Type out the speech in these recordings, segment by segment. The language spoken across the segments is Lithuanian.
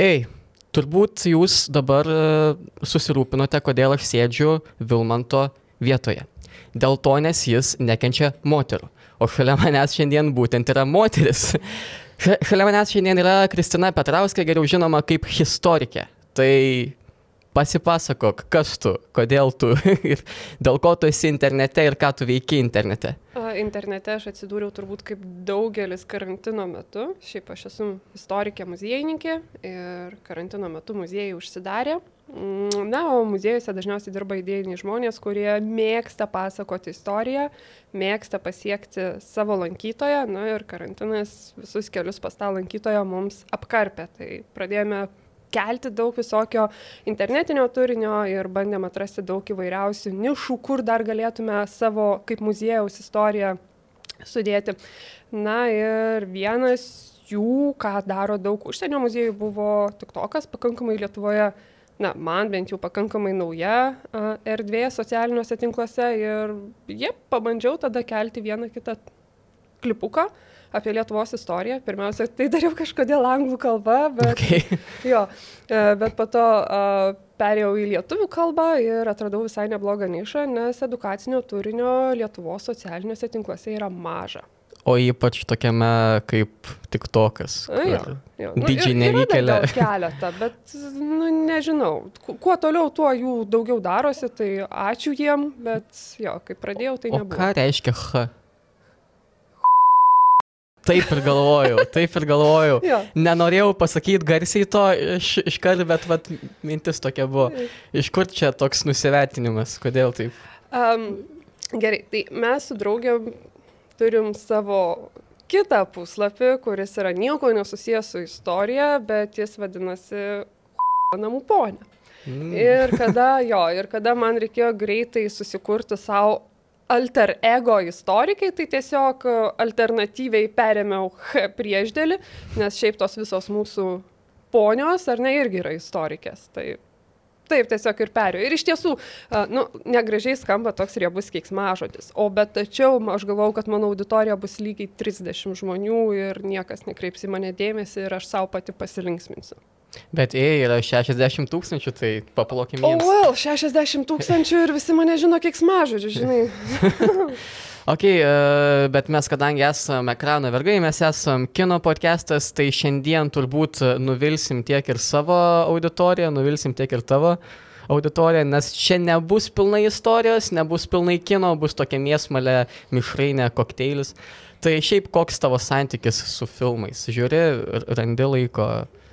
Ei, turbūt jūs dabar e, susirūpinote, kodėl aš sėdžiu Vilmanto vietoje. Dėl to, nes jis nekenčia moterų. O šalia manęs šiandien būtent yra moteris. Šalia manęs šiandien yra Kristina Petrauskė, geriau žinoma kaip historikė. Tai pasipasakok, kas tu, kodėl tu ir dėl ko tu esi internete ir ką tu veiki internete. Internete aš atsidūriau turbūt kaip daugelis karantino metu. Šiaip aš esu istorikė muziejininkė ir karantino metu muziejai užsidarė. Mm, na, o muziejuose dažniausiai dirba idėjiniai žmonės, kurie mėgsta pasakoti istoriją, mėgsta pasiekti savo lankytoją. Na ir karantinas visus kelius pas tą lankytoją mums apkarpė. Tai pradėjome kelti daug visokio internetinio turinio ir bandėm atrasti daug įvairiausių nišų, kur dar galėtume savo kaip muziejaus istoriją sudėti. Na ir vienas jų, ką daro daug užsienio muziejų, buvo tik tokas, pakankamai Lietuvoje, na, man bent jau pakankamai nauja erdvė socialiniuose tinkluose ir jie pabandžiau tada kelti vieną kitą klipuką apie Lietuvos istoriją. Pirmiausia, tai dariau kažkodėl anglų kalba, bet, Okay. jo, e, bet po to perėjau į lietuvių kalbą ir atradau visai neblogą nišą, nes edukacinio turinio Lietuvos socialiniuose tinkluose yra maža. O ypač tokiame kaip tik tokas. Jo. Didžiai dar nevykėlė. Keletą, bet, nu, nežinau, ku- kuo toliau, tuo jų daugiau darosi, tai ačiū jiem, bet jo, kai pradėjau, tai O nebuvo. ką reiškia H? Taip ir galvojau, taip ir galvojau. Jo. Nenorėjau pasakyti garsiai to iš, iškart, bet vat, mintis tokia buvo. Iš kur čia toks nusivertinimas, kodėl taip? Um, gerai, tai mes su draugiam turim savo kitą puslapį, kuris yra nieko nesusijęs su istorija, bet jis vadinasi namų ponė. Mm. Ir kada jo, ir kada man reikėjo greitai susikurti savo alter ego istorikai, tai tiesiog e, alternatyviai perėmiau H priešdėlį, nes šiaip tos visos mūsų ponios, ar ne, irgi yra istorikės. Tai taip tiesiog ir perėjau. Ir iš tiesų, a, nu, negražiai skamba toks riebus keiksmažodis. O bet tačiau aš galvau, kad mano auditorija bus lygiai 30 žmonių ir niekas nekreips į mane dėmesį ir aš savo pati pasilinksminsiu. Bet jei yra 60 tūkstančių, tai paplokim O, jiems. well, 60 tūkstančių ir visi mane žino keiksmažodžių, žinai. Ok, e, bet mes kadangi esame ekrano vergai, mes esame kino podcastas, tai šiandien turbūt nuvilsim tiek ir savo auditoriją, nuvilsim tiek ir tavo auditoriją, nes čia nebus pilnai istorijos, nebus pilnai kino, bus tokia mėsmalė, mišrainė, kokteilis. Tai šiaip koks tavo santykis su filmais? Žiūri, randi laiko.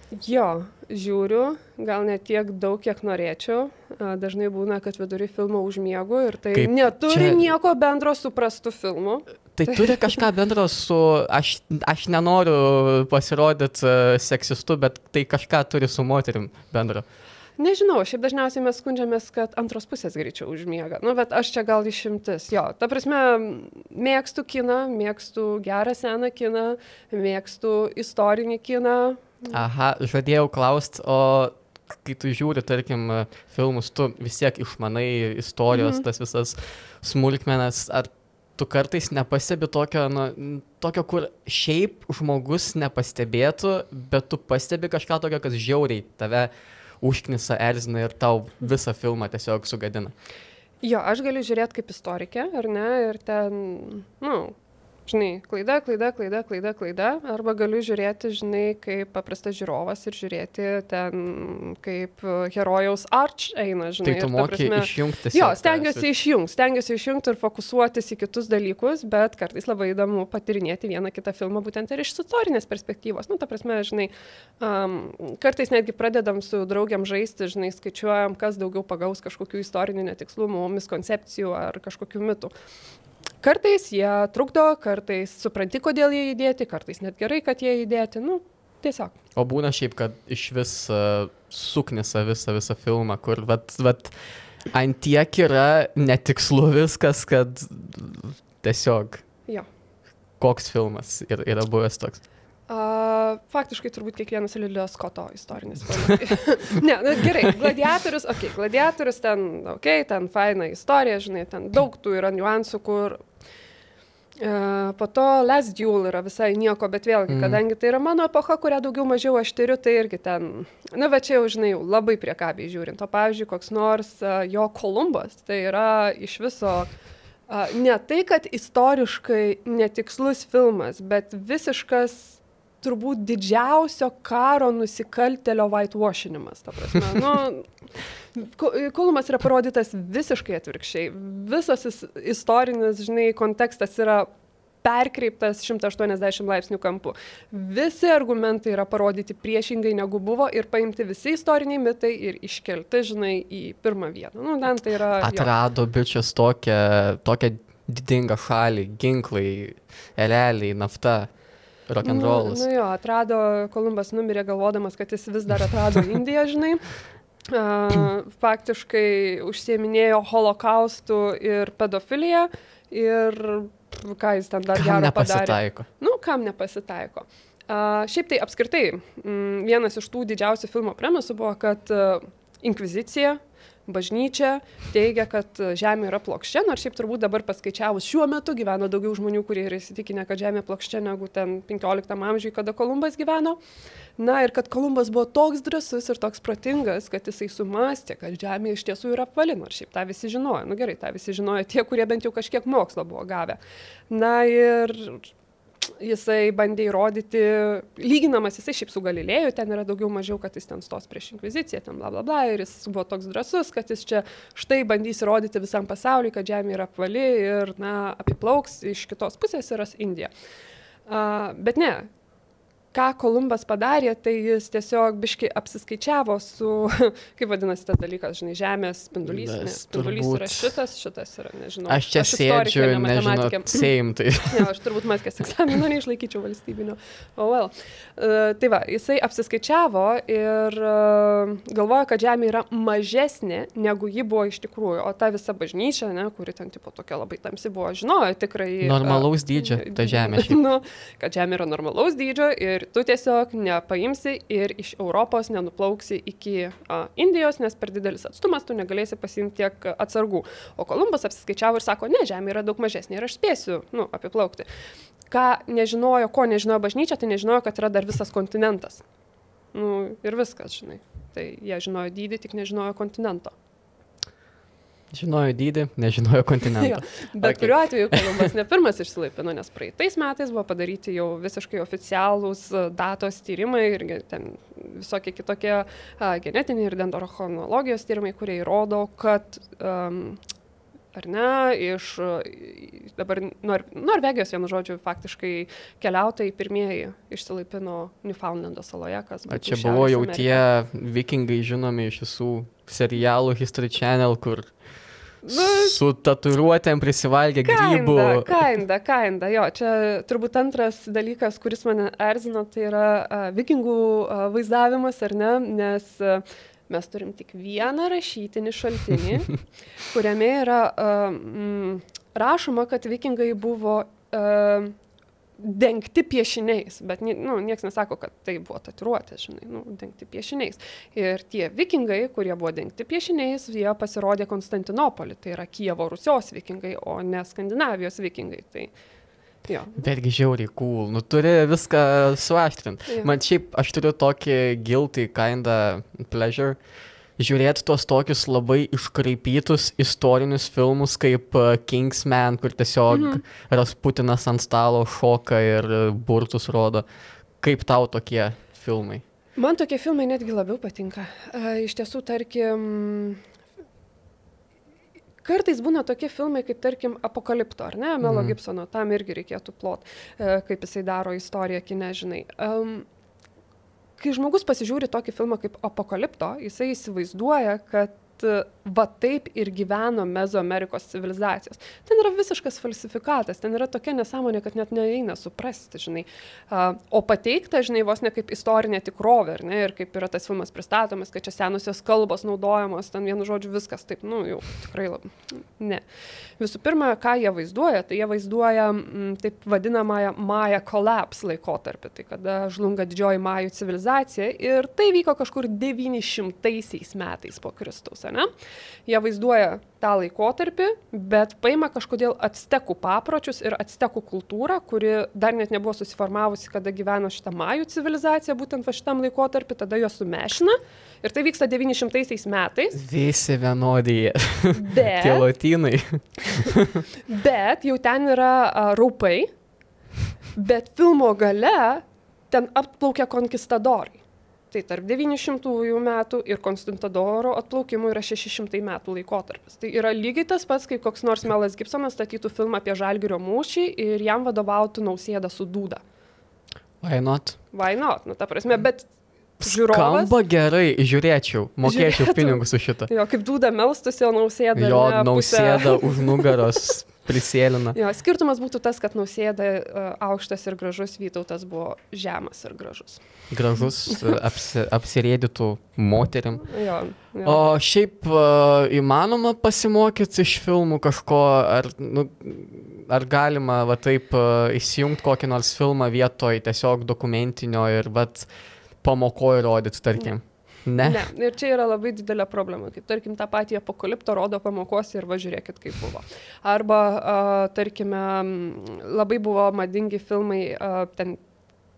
Jo, žiūriu, gal ne tiek daug, kiek norėčiau. Dažnai būna, kad vidury filmo užmiegu ir tai Kaip neturi čia- čia... nieko bendro su prastu filmu. Tai turi kažką bendro su, aš, aš nenoriu pasirodyti seksistu, bet tai kažką turi su moterim bendro. Nežinau, šiaip dažniausiai mes skundžiamės, kad antros pusės greičiau užmiega. Nu, bet aš čia gal išimtis. Jo, ta prasme, mėgstu kiną, mėgstu gerą seną kiną, mėgstu istorinį kiną. Aha, žadėjau klausti, o kai tu žiūri, tarkim, filmus, tu vis tiek išmanai istorijos, Mhm. mhm. tas visas smulkmenas, ar tu kartais nepastebi tokio, nu, tokio, kur šiaip žmogus nepastebėtų, bet tu pastebi kažką tokio, kas žiauriai tave užknisa, erzina ir tau visą filmą tiesiog sugadina. Jo, aš galiu žiūrėti kaip istorikė, ar ne, ir ten, na, nu, žinai, klaida, klaida, klaida, klaida, klaida, arba galiu žiūrėti, žinai, kaip paprastas žiūrovas ir žiūrėti ten, kaip e, herojaus arč eina, žinai. Tai tu moki prasme- išjungti. Jo, stengiuosi išjungti, stengiuosi išjungti ir fokusuotis į kitus dalykus, bet kartais labai įdomu patirinėti vieną kitą filmą būtent ir iš istorinės perspektyvos. Nu, ta prasme, žinai, um, kartais netgi pradedam su draugiam žaisti, žinai, skaičiuojam, kas daugiau pagaus kažkokių istorinių netikslumų, miskoncepcijų ar kažkokių mitų. Kartais jie trukdo, kartais supranti, kodėl jie įdėti, kartais net gerai, kad jie įdėti. Nu, tiesiog. O būna šiaip, kad iš vis uh, suknisa visą, visą filmą, kur, vat, vat, ant tiek yra netikslu viskas, kad tiesiog Jo. koks filmas ir, yra buvęs toks. A, faktiškai turbūt kiekvienas Lilio Skoto istorinis ne, nu, gerai, gladiatorius, okei, okay, gladiatorius ten, okei, okay, ten faina istorija, žinai, ten daug tų yra niuansų, kur E, po to Les Duel yra visai nieko, bet vėlgi, mm. kadangi tai yra mano epocha, kurią daugiau mažiau aš tyriu, tai irgi ten, na, bet čia jau, žinai, jau labai priekabiai žiūrint. O pavyzdžiui, koks nors uh, jo Kolumbas, tai yra iš viso uh, ne tai, kad istoriškai netikslus filmas, bet visiškas turbūt didžiausio karo nusikaltelio whitewashinimas. Nu, Kolumas yra parodytas visiškai atvirkščiai. Visas istorinis, žinai, kontekstas yra perkreiptas 180 laipsnių kampu. Visi argumentai yra parodyti priešingai negu buvo ir paimti visi istoriniai mitai ir iškelti, žinai, į pirmą vietą. Nu, ten tai yra... Atrado jo. bičias tokią, tokią didingą šalį, ginklai, eleliai, nafta rock'n'rollas. Nu, nu jo, atrado, Kolumbas numirė galvodamas, kad jis vis dar atrado Indiją, žinai. Uh, faktiškai užsieminėjo holokaustų ir pedofiliją ir ką jis ten dar kam gero padarė. Nu, kam nepasitaiko. Uh, šiaip tai apskritai, m, vienas iš tų didžiausių filmo premisų buvo, kad uh, inkvizicija bažnyčia teigia, kad Žemė yra plokščia, nors šiaip turbūt dabar paskaičiavus šiuo metu gyvena daugiau žmonių, kurie yra įsitikinę, kad Žemė plokščia negu ten 15 amžiui, kada Kolumbas gyveno. Na ir kad Kolumbas buvo toks drasus ir toks protingas, kad jisai sumastė, kad Žemė iš tiesų yra apvali, nors šiaip tą visi žinojo. Na nu, gerai, tą visi žinojo tie, kurie bent jau kažkiek mokslo buvo gavę. Na ir jisai bandė įrodyti, lyginamas jisai šiaip su Galilėju, ten yra daugiau mažiau, kad jis ten stos prieš inkviziciją, ten bla bla bla, ir jis buvo toks drasus, kad jis čia štai bandys įrodyti visam pasauliu, kad Žemė yra apvali ir, na, apiplauks iš kitos pusės yra Indija. Uh, bet ne, ką Kolumbas padarė, tai jis tiesiog biški apsiskaičiavo su, kaip vadinasi tas dalykas, žinai, žemės spindulys. Ne, spindulys turbūt... yra šitas, šitas yra, nežinau. Aš čia aš sėdžiu, ne nežinau, seim tai. ne, aš turbūt matkės egzamino neišlaikyčiau valstybinio. Oh, well. Uh, tai va, jisai apsiskaičiavo ir uh, galvoja, kad žemė yra mažesnė, negu ji buvo iš tikrųjų. O ta visa bažnyčia, ne, kuri ten tipo tokia labai tamsi buvo, žinojo tikrai. Normalaus uh, dydžio ta žemė. nu, kad žemė yra normalaus dydžio ir tu tiesiog nepaimsi ir iš Europos nenuplauksi iki a, Indijos, nes per didelis atstumas tu negalėsi pasimti tiek atsargų. O Kolumbas apsiskaičiavo ir sako, ne, Žemė yra daug mažesnė ir aš spėsiu, nu, apiplaukti. Ką nežinojo, ko nežinojo bažnyčia, tai nežinojo, kad yra dar visas kontinentas. Nu, ir viskas, žinai. Tai jie žinojo dydį, tik nežinojo kontinento. Žinojo dydį, nežinojo kontinentą. Bet okay. kuriuo atveju Kolumbas ne pirmas išsilaipino, nes praeitais metais buvo padaryti jau visiškai oficialūs e, datos tyrimai ir ten visokie kitokie a, genetiniai ir dendrochronologijos tyrimai, kurie įrodo, kad um, ar ne, iš dabar Nor Norvegijos, vienu žodžiu, faktiškai keliautojai pirmieji išsilaipino Newfoundlando saloje, kas buvo. Čia buvo jau Amerika. tie vikingai žinomi iš visų serialų History Channel, kur Nu, su tatuiruotėm prisivalgė grybų. Kainda, kainda, jo, čia turbūt antras dalykas, kuris mane erzino, tai yra uh, vikingų uh, vaizdavimas, ar ne, nes uh, mes turim tik vieną rašytinį šaltinį, kuriame yra uh, mm, rašoma, kad vikingai buvo uh, dengti piešiniais, bet nu, niekas nesako, kad tai buvo tatuiruotės, žinai, nu, dengti piešiniais. Ir tie vikingai, kurie buvo dengti piešiniais, jie pasirodė Konstantinopolį, tai yra Kievo Rusios vikingai, o ne Skandinavijos vikingai. Tai, Jo. Betgi žiauriai cool, nu turi viską suaštrinti. Man šiaip aš turiu tokį guilty kinda pleasure, žiūrėti tuos tokius labai iškraipytus istorinius filmus kaip uh, Kingsman, kur tiesiog mm -hmm. Rasputinas ant stalo šoka ir burtus rodo. Kaip tau tokie filmai? Man tokie filmai netgi labiau patinka. Uh, iš tiesų, tarkim, kartais būna tokie filmai, kaip tarkim Apokalipto, ar ne, Melo mm. Gibsono, tam irgi reikėtų plot, uh, kaip jisai daro istoriją, kine, žinai. Um, kai žmogus pasižiūri tokį filmą kaip Apokalipto, jisai įsivaizduoja, kad va taip ir gyveno Mezoamerikos civilizacijos. Ten yra visiškas falsifikatas, ten yra tokia nesąmonė, kad net neeina suprasti, žinai. O pateikta, žinai, vos ne kaip istorinė tikrovė, ne, ir kaip yra tas filmas pristatomas, kad čia senusios kalbos naudojamos, ten vienu žodžiu viskas taip, nu, jau tikrai labai. Ne. Visų pirma, ką jie vaizduoja, tai jie vaizduoja m, mm, taip vadinamąją Maja collapse laikotarpį, tai kada žlunga didžioji Majų civilizacija ir tai vyko kažkur 900 metais po Kristaus, ne? Jie vaizduoja tą laikotarpį, bet paima kažkodėl actekų papročius ir actekų kultūrą, kuri dar net nebuvo susiformavusi, kada gyveno šitą majų civilizaciją, būtent va šitam laikotarpį, tada jos sumešina. Ir tai vyksta 900 metais. Visi vienodį. Bet, Tie lotynai. bet jau ten yra a, raupai, bet filmo gale ten atplaukia konkistadorai. Tai tarp 900 metų ir Konstantadoro atplaukimų yra 600 metų laikotarpis. Tai yra lygiai tas pats, kai koks nors Melas Gibsonas statytų filmą apie Žalgirio mūšį ir jam vadovautų nausėda su dūda. Why not? Why not? Nu, ta prasme, bet žiūrovas... Skamba gerai, žiūrėčiau, mokėčiau Žiūrėtum. pinigus už šitą. Jo, kaip dūda melstusi, o nausėda. Jo ne, pusę- nausėda už nugaros prisėlina. Jo, skirtumas būtų tas, kad nausėda uh, aukštas ir gražus, Vytautas buvo žemas ir gražus. Gražus, apsi, apsirėdytų moterim. Jo, jo. O šiaip a, įmanoma pasimokyti iš filmų kažko, ar, nu, ar galima va taip įsijungti kokį nors filmą vietoj tiesiog dokumentinio ir vat pamokoju rodyti, tarkim. Ne. Ne, ir čia yra labai didelė problema. Kaip tarkim, tą patį apokaliptą rodo pamokose ir važiuokit, kaip buvo. Arba, uh, tarkime, labai buvo madingi filmai, uh, ten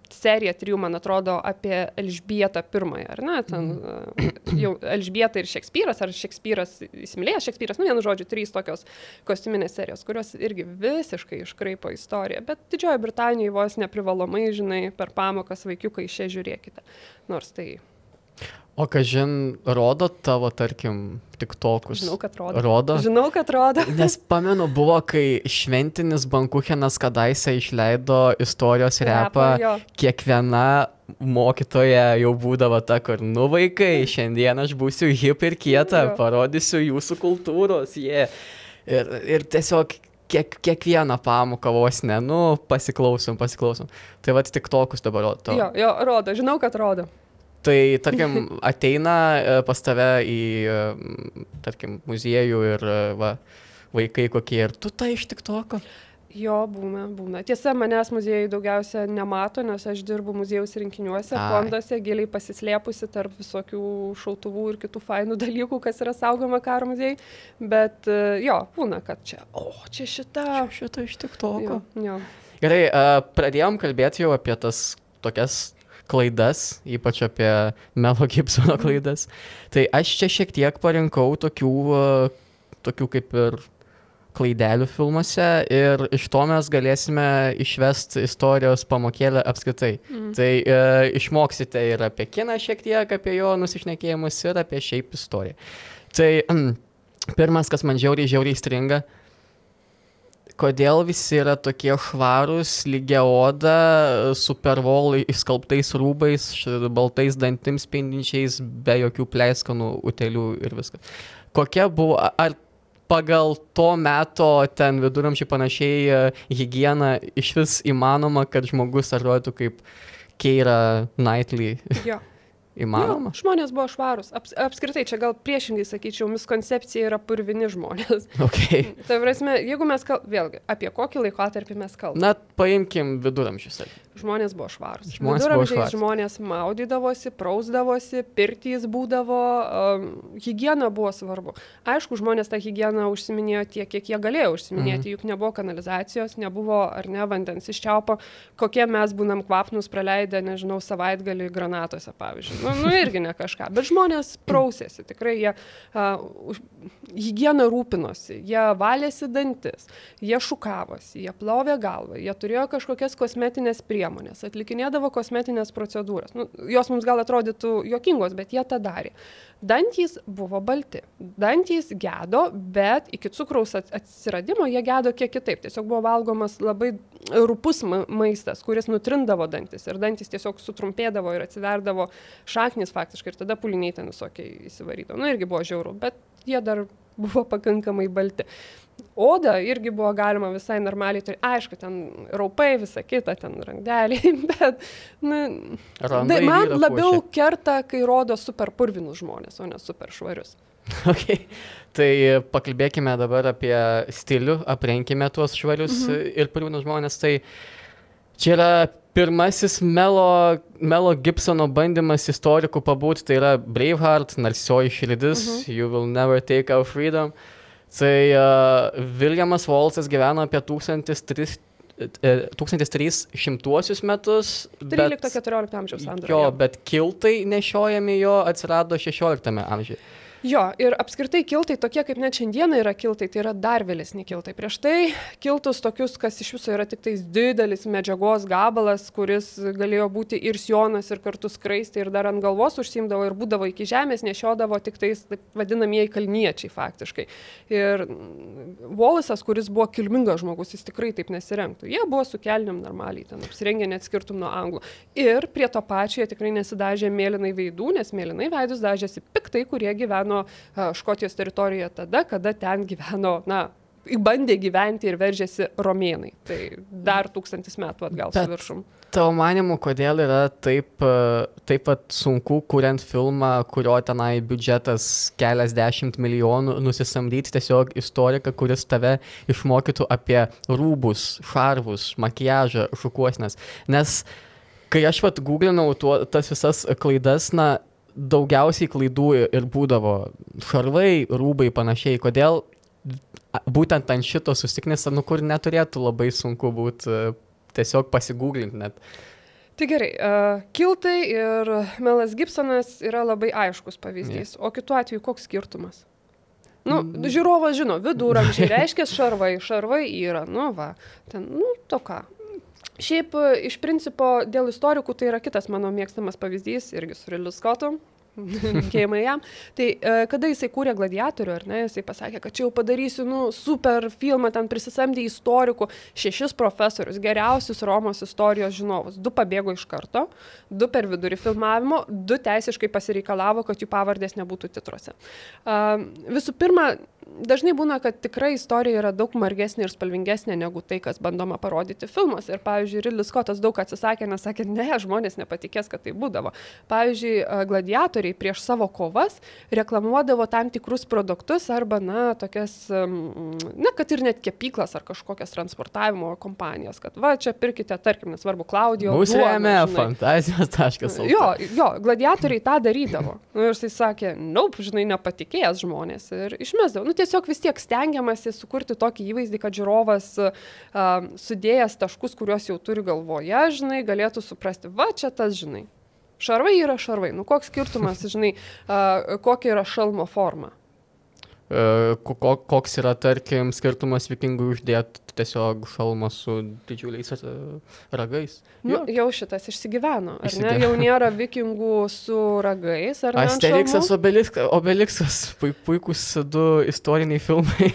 serija trijų, man atrodo, apie Elžbietą pirmąją, ar ne? Ten uh, jau Elžbieta ir Šekspyras, ar Šekspyras įsimylėjęs Šekspyras, nu vienu žodžiu, trys tokios kostiuminės serijos, kurios irgi visiškai iškraipo istoriją. Bet Didžiojo Britanijoje vos neprivalomai, žinai, per pamokas vaikiukai išė žiūrėkite. Nors tai O kažin, rodo tavo, tarkim, tik tokus. Žinau, kad rodo. Rodo. Žinau, kad rodo. Nes pamenu, buvo, kai šventinis Bankuchenas kadaise išleido istorijos repą, jo. kiekviena mokytoja jau būdavo ta, kur, nu vaikai, šiandien aš būsiu hip ir kieta, Jo. parodysiu jūsų kultūros, jie. Yeah. Ir, ir tiesiog kiek, kiekvieną pamoką vos ne, nu, pasiklausom, pasiklausom. Tai va tik tokus dabar rodo. Jo, jo, rodo, žinau, kad rodo. Tai, tarkim, ateina e, pas tave į, e, tarkim, muziejų ir e, va, vaikai kokie ir tu tai iš tik toko. Jo, būna, būna. Tiesa, manęs muziejai daugiausia nemato, nes aš dirbu muziejaus rinkiniuose, Ai. fonduose, giliai pasislėpusi tarp visokių šautuvų ir kitų fainų dalykų, kas yra saugoma karo muziejai. Bet jo, būna, kad čia, o, čia šita. Šitą iš tik toko. Jo, jo. Gerai, pradėjom kalbėti jau apie tas tokias klaidas, ypač apie Melo Gibsono klaidas. Tai aš čia šiek tiek parinkau tokių, e, tokių kaip ir klaidelių filmuose ir iš to mes galėsime išvesti istorijos pamokėlę apskritai. Mm. Tai e, išmoksite ir apie kiną šiek tiek, apie jo nusišnekėjimus ir apie šiaip istoriją. Tai mm, pirmas, kas man žiauriai, žiauriai stringa, kodėl visi yra tokie švarūs, lygia oda, su pervolai išskalbtais rūbais, baltais dantims spindinčiais, be jokių pleiskanų, utelių ir viskas. Kokia buvo, ar pagal to meto ten viduramžiai panašiai e, higiena iš vis įmanoma, kad žmogus atrodytų kaip Keira Knightley? jo. Įmanoma? Jo, žmonės buvo švarūs. Aps, apskritai, čia gal priešingai sakyčiau, miskoncepcija yra purvini žmonės. Okay. Tai prasme, jeigu mes kalbame, vėlgi, apie kokį laikotarpį mes kalbame. Na, paimkim viduramžius. Žmonės buvo švarūs. Žmonės Viduramžiais žmonės maudydavosi, prausdavosi, pirtys būdavo, um, hygiena buvo svarbu. Aišku, žmonės tą higieną užsiminėjo tiek, kiek jie galėjo užsiminėti, mhm. juk nebuvo kanalizacijos, nebuvo ar ne vandens iš čiaupo, kokie mes būnam kvapnus praleidę, nežinau, savaitgalį granatose, pavyzdžiui. Nu, nu irgi ne kažką, bet žmonės prausėsi, tikrai jie uh, higieną rūpinosi, jie valėsi dantis, jie šukavosi, jie plovė galvą, jie turėjo kažkokias kosmetinės priemonės, atlikinėdavo kosmetinės procedūras. Nu, jos mums gal atrodytų jokingos, bet jie tą darė. Dantys buvo balti. Dantys gedo, bet iki cukraus at- atsiradimo jie gedo kiek kitaip. Tiesiog buvo valgomas labai rupus ma- maistas, kuris nutrindavo dantis. Ir dantis tiesiog sutrumpėdavo ir atsiverdavo šaknis faktiškai. Ir tada puliniai ten visokiai įsivarydavo. Nu irgi buvo žiauru, bet jie dar buvo pakankamai balti. Oda irgi buvo galima visai normaliai turėti. Aišku, ten raupai, visa kita, ten randeliai, bet nu, Randai Tai man labiau puošia. kerta, kai rodo super purvinus žmonės, o ne super švarius. Okay. Tai pakalbėkime dabar apie stilių, aprenkime tuos švarius mhm. ir purvinus žmonės. Tai čia yra pirmasis Melo, Melo Gibsono bandymas istorikų pabūti, tai yra Braveheart, narsioji širdis, uh -huh. You Will Never Take Our Freedom. Tai uh, Viljamas Volsas gyveno apie 1300 1300 metus. 13-14 amžiaus sandūroje. Jo, bet kiltai nešiojami jo atsirado 16 amžiuje. Jo, ir apskritai kiltai tokie, kaip net šiandieną yra kiltai, tai yra dar vėlesni kiltai. Prieš tai kiltus tokius, kas iš viso yra tik tais didelis medžiagos gabalas, kuris galėjo būti ir sionas, ir kartu skraisti, ir dar ant galvos užsimdavo, ir būdavo iki žemės, nešiodavo tik tais taip, vadinamieji kalniečiai faktiškai. Ir Volisas, kuris buvo kilmingas žmogus, jis tikrai taip nesirengtų. Jie buvo su kelniam normaliai, ten apsirengę net skirtum nuo anglų. Ir prie to pačio jie tikrai nesidažė mėlynai veidų, nes mėlynai veidus dažėsi piktai, kurie gyveno gyveno Škotijos teritorijoje tada, kada ten gyveno, na, bandė gyventi ir veržėsi romėnai. Tai dar tūkstantis metų atgal su viršum. Tavo manimu, kodėl yra taip, taip pat sunku, kuriant filmą, kurio tenai biudžetas keliasdešimt milijonų, nusisamdyti tiesiog istoriką, kuris tave išmokytų apie rūbus, šarvus, makiažą, šukuosnes. Nes kai aš vat googlinau tuo, tas visas klaidas, na, daugiausiai klaidų ir būdavo šarvai, rūbai panašiai. Kodėl būtent ant šito susiknisa, nu kur neturėtų labai sunku būti e, tiesiog pasigūglinti net. Tai gerai, uh, Kiltai ir Melas Gibsonas yra labai aiškus pavyzdys, yeah. o kitu atveju koks skirtumas? Nu, mm. žiūrovas žino, viduramžiai reiškia šarvai, šarvai yra, nu va, ten, nu, to ką. Šiaip iš principo dėl istorikų tai yra kitas mano mėgstamas pavyzdys, irgi su Riliu Skotu, linkėjimai jam. Tai e, kada jisai kūrė gladiatorių, ar ne, jisai pasakė, kad čia jau padarysiu, nu, super filmą, ten prisisamdė istorikų, šešis profesorius, geriausius Romos istorijos žinovus. Du pabėgo iš karto, du per vidurį filmavimo, du teisiškai pasireikalavo, kad jų pavardės nebūtų titruose. Visų pirma, dažnai būna, kad tikrai istorija yra daug margesnė ir spalvingesnė negu tai, kas bandoma parodyti filmuose. Ir, pavyzdžiui, Ridlis Skotas daug atsisakė, nes sakė, ne, žmonės nepatikės, kad tai būdavo. Pavyzdžiui, gladiatoriai prieš savo kovas reklamuodavo tam tikrus produktus arba, na, tokias, na, kad ir net kepyklas ar kažkokias transportavimo kompanijas, kad va, čia pirkite, tarkim, nesvarbu, Klaudijo. EME, fantazijos taškas. Jo, jo, gladiatoriai tą darydavo. Nu, ir jisai sakė, naup, žinai, nepatikėjęs žmonės ir išmesdavo. Nu, tiesiog vis tiek stengiamasi sukurti tokį įvaizdį, kad žiūrovas uh, sudėjęs taškus, kuriuos jau turi galvoje, žinai, galėtų suprasti, va čia tas, žinai. Šarvai yra šarvai. Nu, koks skirtumas, žinai, uh, kokia yra šalmo forma. E, koks yra, tarkim, skirtumas vikingų uždėti tiesiog šalmą su didžiuliais e, ragais. Nu, jau šitas išsigyveno, ar išsigyveno. ne? Jau nėra vikingų su ragais, ar ne? Asteriksas, Obeliksas, puikus du istoriniai filmai.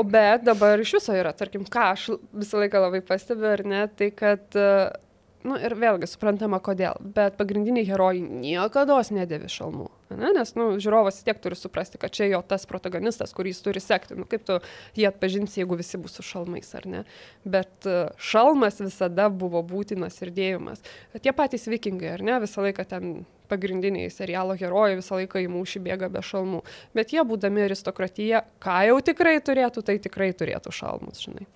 o bet dabar iš viso yra, tarkim, ką aš visą laiką labai pastebiu, ar ne, tai kad nu, ir vėlgi suprantama kodėl, bet pagrindiniai herojai niekada nedėvi šalmų. Ne? Nes nu, žiūrovas tiek turi suprasti, kad čia jo tas protagonistas, kurį jis turi sekti. Nu, kaip tu jį atpažinsi, jeigu visi bus su šalmais ar ne. Bet e, šalmas visada buvo būtinas ir dėjimas. Tie patys vikingai, ar ne, visą laiką ten pagrindiniai serialo herojai visą laiką į mūšį bėga be šalmų. Bet jie, būdami aristokratija, ką jau tikrai turėtų, tai tikrai turėtų šalmus, žinai.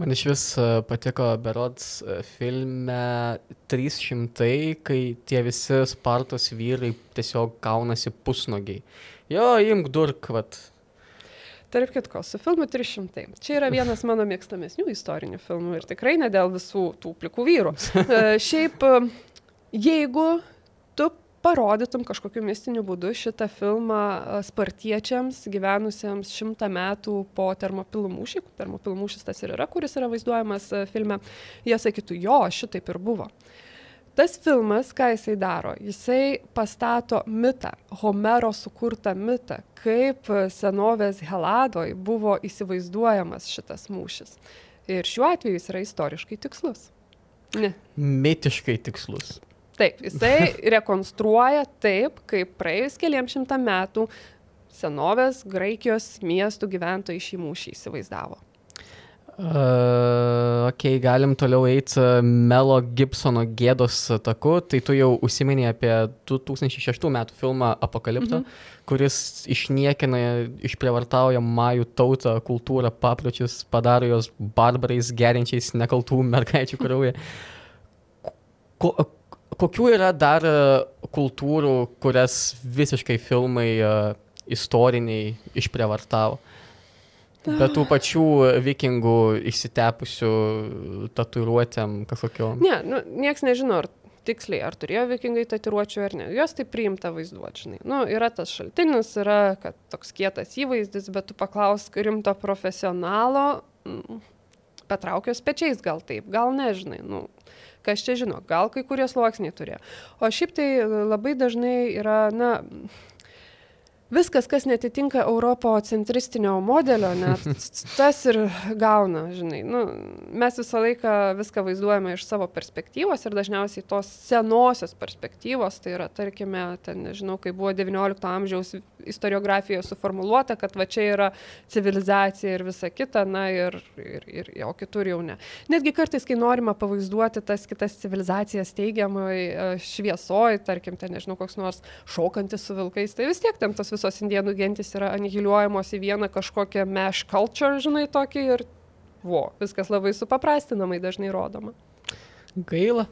Man iš vis e, patiko Berods e, filme 300, kai tie visi Spartos vyrai tiesiog kaunasi pusnogiai. Jo, imk durk, vat. Tarp kitko, su filmu 300. Čia yra vienas mano mėgstamesnių istorinių filmų ir tikrai ne dėl visų tų plikų vyrų. E, šiaip, jeigu tu parodytum kažkokiu mistiniu būdu šitą filmą spartiečiams gyvenusiems šimtą metų po termopilų mūšį, termopilų mūšis tas ir yra, kuris yra vaizduojamas filme, jie sakytų, jo, šitaip ir buvo. Tas filmas, ką jisai daro, jisai pastato mitą, Homero sukurtą mitą, kaip senovės Heladoj buvo įsivaizduojamas šitas mūšis. Ir šiuo atveju jis yra istoriškai tikslus. Ne. Mitiškai tikslus. Taip, jisai rekonstruoja taip, kaip praėjus keliams šimtam metų senovės Graikijos miestų gyventojai šį mūšį įsivaizdavo. Uh, ok, galim toliau eiti Melo Gibsono gėdos taku. Tai tu jau užsiminė apie 2006 metų filmą Apokaliptą, mm -hmm. kuris išniekina, išprievartauja majų tautą, kultūrą, papročius, padaro jos barbarais, gerinčiais nekaltų mergaičių kraują. Ko, kokių yra dar e, kultūrų, kurias visiškai filmai e, istoriniai išprievartavo? Be tų pačių vikingų išsitepusių tatuiruotėm kažkokio. Ne, nu, nieks nežino, ar tiksliai, ar turėjo vikingai tatuiruočių ar ne. Jos tai priimta vaizduoti, žinai. Nu, yra tas šaltinis, yra, kad toks kietas įvaizdis, bet tu paklausk rimto profesionalo, mm, patraukęs pečiais gal taip, gal nežinai. Nu, kas čia žino, gal kai kurie sluoksniai turėjo. O šiaip tai labai dažnai yra, na, viskas, kas netitinka europocentristinio modelio, net tas ir gauna, žinai. Nu, mes visą laiką viską vaizduojame iš savo perspektyvos ir dažniausiai tos senosios perspektyvos, tai yra, tarkime, ten, nežinau, kai buvo XIX amžiaus istoriografijoje suformuoluota, kad va čia yra civilizacija ir visa kita, na ir, ir, ir o kitur jau ne. Netgi kartais, kai norima pavaizduoti tas kitas civilizacijas teigiamai e, šviesoji, tarkim, ten, nežinau, koks nors šokantis su vilkais, tai vis tiek ten tos visos indienų gentis yra anihiliuojamos į vieną kažkokią mesh culture, žinai, tokį ir, vo, viskas labai supaprastinamai dažnai rodoma. Gaila.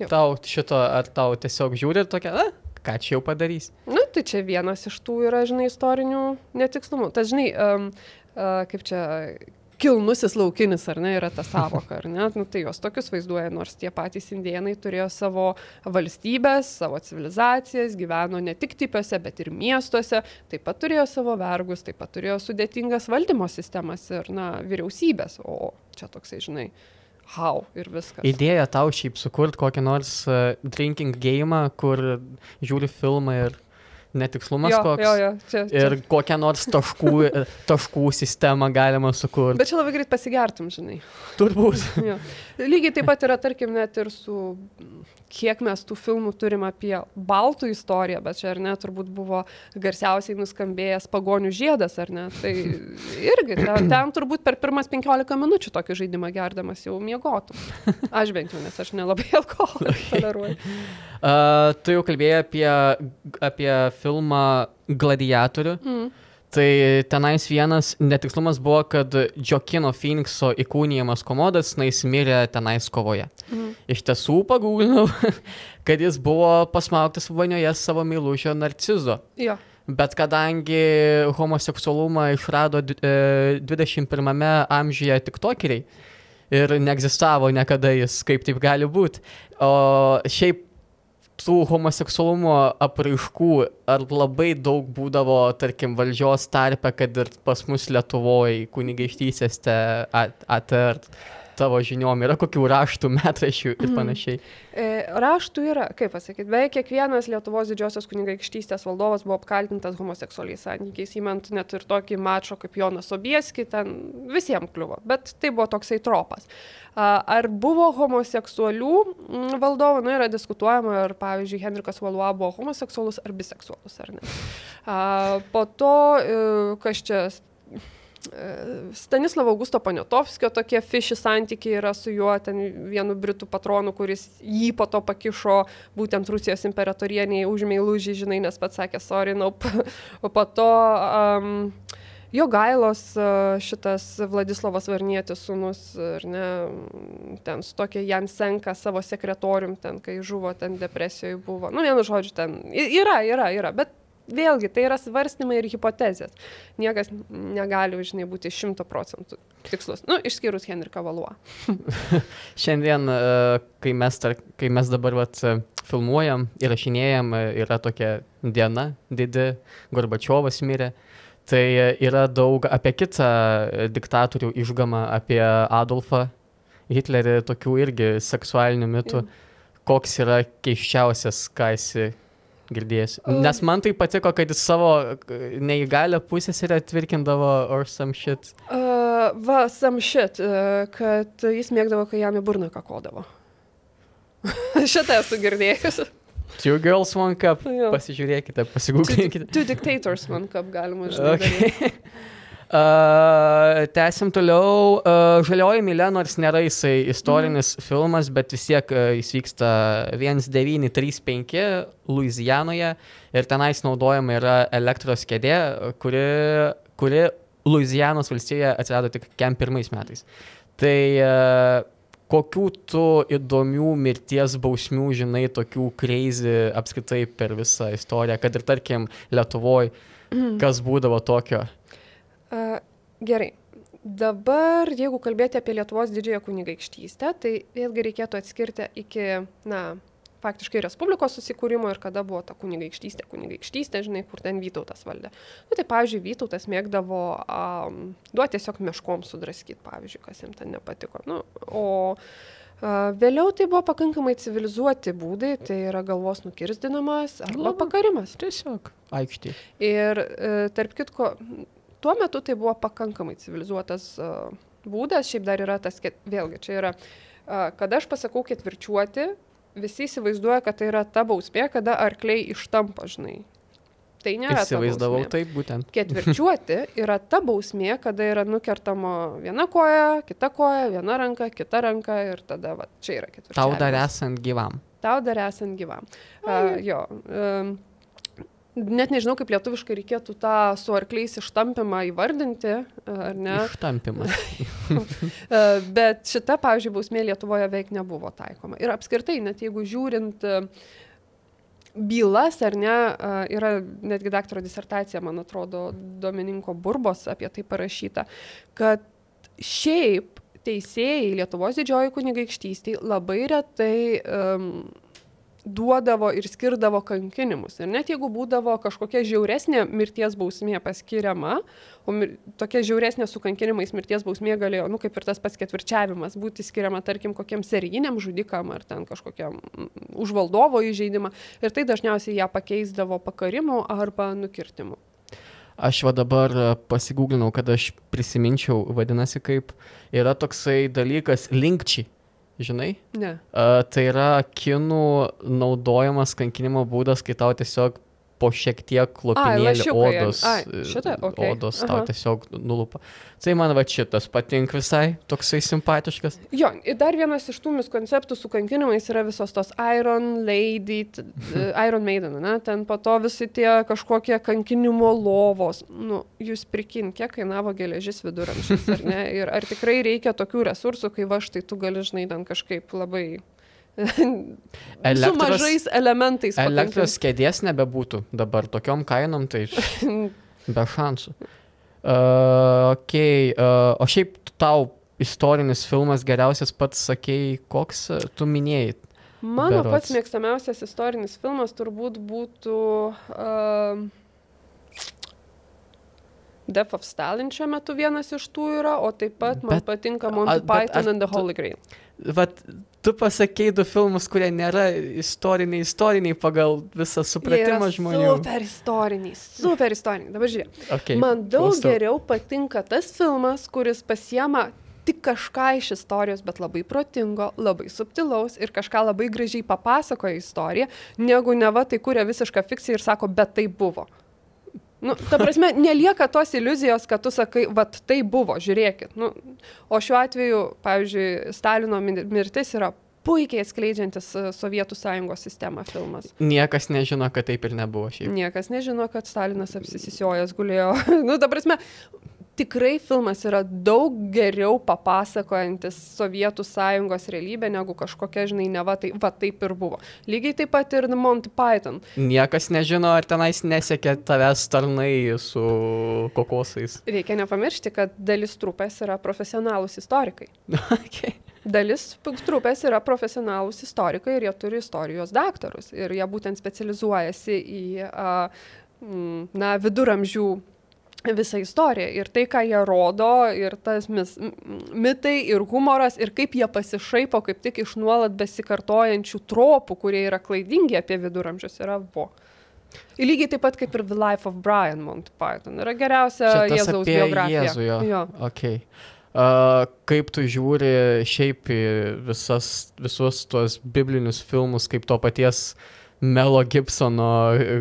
Jo. Tau šito, ar tau tiesiog žiūri tokia, na, ką čia jau padarys? Na, tai čia vienas iš tų yra, žinai, istorinių netikslumų. Tas, žinai, um, uh, kaip čia kilnusis laukinis, ar ne, yra ta savoka, ar ne, nu, tai jos tokius vaizduoja, nors tie patys indienai turėjo savo valstybės, savo civilizacijas, gyveno ne tik tipiuose, bet ir miestuose, taip pat turėjo savo vergus, taip pat turėjo sudėtingas valdymo sistemas ir, na, vyriausybės, o čia toksai, žinai, how ir viskas. Idėja tau šiaip sukurti kokį nors uh, drinking game, kur žiūri filmą ir netikslumas jo, koks. Jo, jo, čia, čia. Ir kokią nors taškų, taškų sistemą galima sukurti. Bet čia labai greit pasigertum, žinai. Turbūt. Lygiai taip pat yra, tarkim, net ir su kiek mes tų filmų turim apie baltų istoriją, bet čia ar ne, turbūt buvo garsiausiai nuskambėjęs pagonių žiedas, ar ne. Tai irgi, ten, ten turbūt per pirmas 15 minučių tokį žaidimą gerdamas jau miegotum. Aš bent jau, nes aš nelabai alkoholį toleruoju. Uh, tu jau kalbėjai apie, apie filmą Gladiatorių. Mm. Tai tenais vienas netikslumas buvo, kad Džokino Phoenixo įkūnijamas komodas, na, jis mirė tenais kovoje. Mhm. Iš tiesų pagūglinau, kad jis buvo pasmauktas vanioje savo mylužio narcizo. Jo. Bet kadangi homoseksualumą išrado 21 e, amžiuje tik tokeriai ir neegzistavo niekada jis, kaip taip gali būti. O šiaip tų homoseksualumo apraiškų ar labai daug būdavo, tarkim, valdžios tarpe, kad ir pas mus Lietuvoje kunigaikštysės te atert. At, tavo žiniom yra kokių raštų, metrašių ir mhm. panašiai? E, raštų yra, kaip pasakyti, beveik kiekvienas Lietuvos didžiosios kunigaikštystės valdovas buvo apkaltintas homoseksualiais santykiais, įmant net ir tokį mačo kaip Jonas Obieski, ten visiems kliuvo, bet tai buvo toksai tropas. Ar buvo homoseksualių mm, valdovų, nu yra diskutuojama, ar pavyzdžiui Henrikas Valua buvo homoseksualus ar biseksualus, ar ne. Po to, e, kas čia Stanislavo Augusto Paniotovskio tokie fiši santykiai yra su juo, ten vienu britų patronu, kuris jį po to pakišo būtent Rusijos imperatorieniai užmė į lūžį, žinai, nes pats sakė, sorry, nope. O po to um, jo gailos šitas Vladislavas Varnietis sūnus, ar ne, ten su tokia Jan Senka savo sekretorium, ten kai žuvo, ten depresijoje buvo. Nu, vienu žodžiu, ten yra, yra, yra, bet vėlgi tai yra svarstymai ir hipotezės. Niekas negali, žinai, būti šimto procentų tikslus. Nu, išskyrus Henriką Valuo. Šiandien, e, kai mes, kai mes dabar vat, filmuojam, įrašinėjam, e, yra tokia diena, didi, Gorbačiovas mirė. Tai yra daug apie kitą diktatorių išgamą, apie Adolfą Hitlerį, tokių irgi seksualinių mitų. Ja. Koks yra keiščiausias, ką esi girdėjęs. Nes man tai patiko, kad jis savo neįgalę pusės ir atvirkindavo or some shit. Uh, va, some shit, uh, kad jis mėgdavo, kai jam į burną kakodavo. Šitą esu girdėjęs. Two girls, one cup. Jo. Pasižiūrėkite, pasigūkite. Two, two dictators, one cup galima žinoti. Okay. Uh, Tęsim toliau. Uh, Žalioji Milė, nors nėra jisai istorinis mm. filmas, bet vis tiek uh, jis vyksta 1935 Louisianoje ir tenais naudojama yra elektros kėdė, kuri, kuri Louisianos valstijoje atsirado tik kem pirmais metais. Tai uh, kokių tu įdomių mirties bausmių žinai, tokių crazy apskritai per visą istoriją, kad ir tarkim Lietuvoje, kas būdavo tokio? Gerai. Dabar, jeigu kalbėti apie Lietuvos didžiąją kunigaikštystę, tai vėlgi reikėtų atskirti iki, na, faktiškai Respublikos susikūrimo ir kada buvo ta kunigaikštystė, kunigaikštystė, žinai, kur ten Vytautas valdė. Na, tai, pavyzdžiui, Vytautas mėgdavo um, duoti tiesiog meškom sudraskyti, pavyzdžiui, kas jam ten nepatiko. Nu, o uh, vėliau tai buvo pakankamai civilizuoti būdai, tai yra galvos nukirstinamas arba pakarimas. Tiesiog aikštė. Ir uh, tarp kitko, tuo metu tai buvo pakankamai civilizuotas uh, būdas, šiaip dar yra tas, vėlgi, čia yra, uh, kada aš pasakau ketvirčiuoti, visi įsivaizduoja, kad tai yra ta bausmė, kada arkliai ištampa, žinai. Tai nėra. Įsivaizdavau taip būtent. Ketvirčiuoti yra ta bausmė, kada yra nukertama viena koja, kita koja, viena ranka, kita ranka ir tada va, čia yra ketvirčiuoti. Tau dar esant gyvam. Tau dar esant gyvam. Uh, jo. Um, net nežinau, kaip lietuviškai reikėtų tą su arkliais ištampimą įvardinti, ar ne? Ištampimas. Bet šita, pavyzdžiui, bausmė Lietuvoje veik nebuvo taikoma. Ir apskritai, net jeigu žiūrint bylas, ar ne, yra netgi daktaro disertacija, man atrodo, Domininko Burbos apie tai parašyta, kad šiaip teisėjai Lietuvos didžioji kunigaikštystėje labai retai um, duodavo ir skirdavo kankinimus. Ir net jeigu būdavo kažkokia žiauresnė mirties bausmė paskiriama, o mir, tokia žiauresnė su kankinimais mirties bausmė galėjo, nu kaip ir tas pats ketvirčiavimas, būti skiriama, tarkim, kokiam serijiniam žudikam ar ten kažkokiam užvaldovo įžeidimą. Ir tai dažniausiai ją pakeisdavo pakarimu arba nukirtimu. Aš va dabar pasigūglinau, kad aš prisiminčiau, vadinasi, kaip yra toksai dalykas linkčiai žinai? Ne. Uh, tai yra kinų naudojamas kankinimo būdas, kai tau tiesiog po šiek tiek lopinėlį odos, Ai, šitą, okay. odos tau Aha. tiesiog nulupa. Tai man va šitas patink visai, toksai simpatiškas. Jo, ir dar vienas iš tų miskonceptų su kankinimais yra visos tos Iron Lady, Iron Maiden, ne? ten po to visi tie kažkokie kankinimo lovos. Nu, jūs prikin, kiek kainavo geležis viduramžiais, ar ne? Ir ar tikrai reikia tokių resursų, kai va štai tu gali, žinai, ten kažkaip labai elektros, su mažais elementais. Elektros kėdės nebebūtų dabar tokiom kainom, tai be šansų. Uh, okay, uh, o šiaip tau istorinis filmas geriausias pats sakėjai, koks tu minėjai? Mano berots. pats mėgstamiausias istorinis filmas turbūt būtų uh, Death of Stalin šiuo metu vienas iš tų yra, o taip pat man bet, patinka Monty Python and the Holy Grail. Vat tu pasakėjai du filmus, kurie nėra istoriniai, istoriniai pagal visą supratimą žmonių. Super istoriniai, super istoriniai. Dabar žiūrėk. Okay, Man daug klausau. geriau patinka tas filmas, kuris pasiema tik kažką iš istorijos, bet labai protingo, labai subtilaus ir kažką labai gražiai papasakoja istoriją, negu neva tai kuria visišką fikciją ir sako, bet tai buvo. Nu, ta prasme, nelieka tos iliuzijos, kad tu sakai, vad tai buvo, žiūrėkit. Nu, o šiuo atveju, pavyzdžiui, Stalino mirtis yra puikiai atskleidžiantis e, Sovietų sąjungos sistemą filmas. Niekas nežino, kad taip ir nebuvo šiaip. Niekas nežino, kad Stalinas apsisisiojęs gulėjo. nu, ta prasme, tikrai filmas yra daug geriau papasakojantis Sovietų sąjungos realybę negu kažkokia, žinai, ne va, tai, va taip ir buvo. Lygiai taip pat ir Monty Python. Niekas nežino, ar tenais nesiekia tavęs tarnai su kokosais. Reikia nepamiršti, kad dalis trupės yra profesionalūs istorikai. okay. Dalis trupės yra profesionalūs istorikai ir jie turi istorijos daktarus. Ir jie būtent specializuojasi į, na, viduramžių visą istoriją ir tai, ką jie rodo, ir tas mis, mitai, ir humoras, ir kaip jie pasišaipo kaip tik iš nuolat besikartojančių tropų, kurie yra klaidingi apie viduramžius, yra vo. Ir lygiai taip pat kaip ir The Life of Brian Monty Python. Yra geriausia Jėzaus biografija. Jėzų, jo. jo. Okay. Uh, kaip tu žiūri šiaip į visas, visus tuos biblinius filmus, kaip to paties uh, Melo Gibsono e,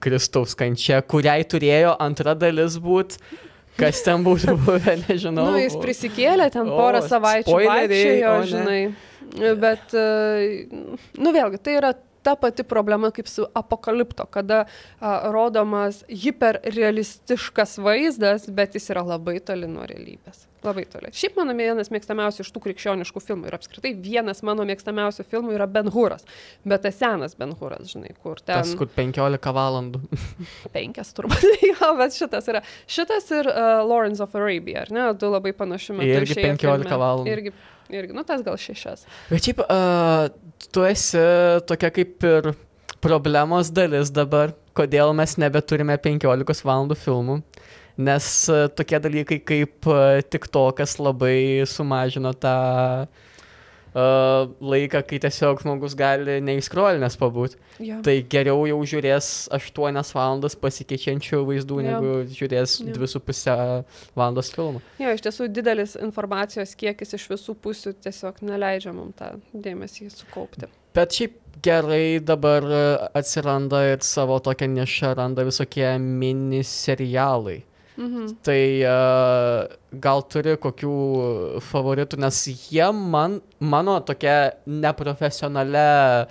Kristaus kančia, kuriai turėjo antra dalis būti. Kas ten būtų buvę, nežinau. Na, nu, jis prisikėlė ten porą o, savaičių, vaikščiojo, žinai. Bet, e, nu vėlgi, tai yra ta pati problema kaip su apokalipto, kada a, rodomas hiperrealistiškas vaizdas, bet jis yra labai toli nuo realybės. Labai toli. Šiaip mano vienas mėgstamiausių iš tų krikščioniškų filmų ir apskritai vienas mano mėgstamiausių filmų yra Ben Huras. Bet tas senas Ben Huras, žinai, kur ten... Tas, kur 15 valandų. Penkias turbūt. jo, bet šitas yra. Šitas ir uh, Lawrence of Arabia, ar ne? Du labai panašiu metu. Irgi 15 filme. valandų. Irgi, irgi, nu tas gal šešias. Bet šiaip, uh, tu esi tokia kaip ir problemos dalis dabar, kodėl mes nebeturime 15 valandų filmų nes tokie dalykai kaip e, TikTokas labai sumažino tą uh, laiką, kai tiesiog žmogus gali neįskrolinęs pabūti. Yeah. Tai geriau jau žiūrės 8 valandas pasikeičiančių vaizdų, yeah. negu žiūrės Yeah. 2,5 valandos filmą. Jo, iš tiesų didelis informacijos kiekis iš visų pusių tiesiog neleidžia mums tą dėmesį sukaupti. Bet šiaip gerai dabar e, atsiranda ir savo tokią nišą randa visokie mini serialai. Mhm. Tai uh, gal turi kokių favoritų, nes jie man, mano tokia neprofesionalia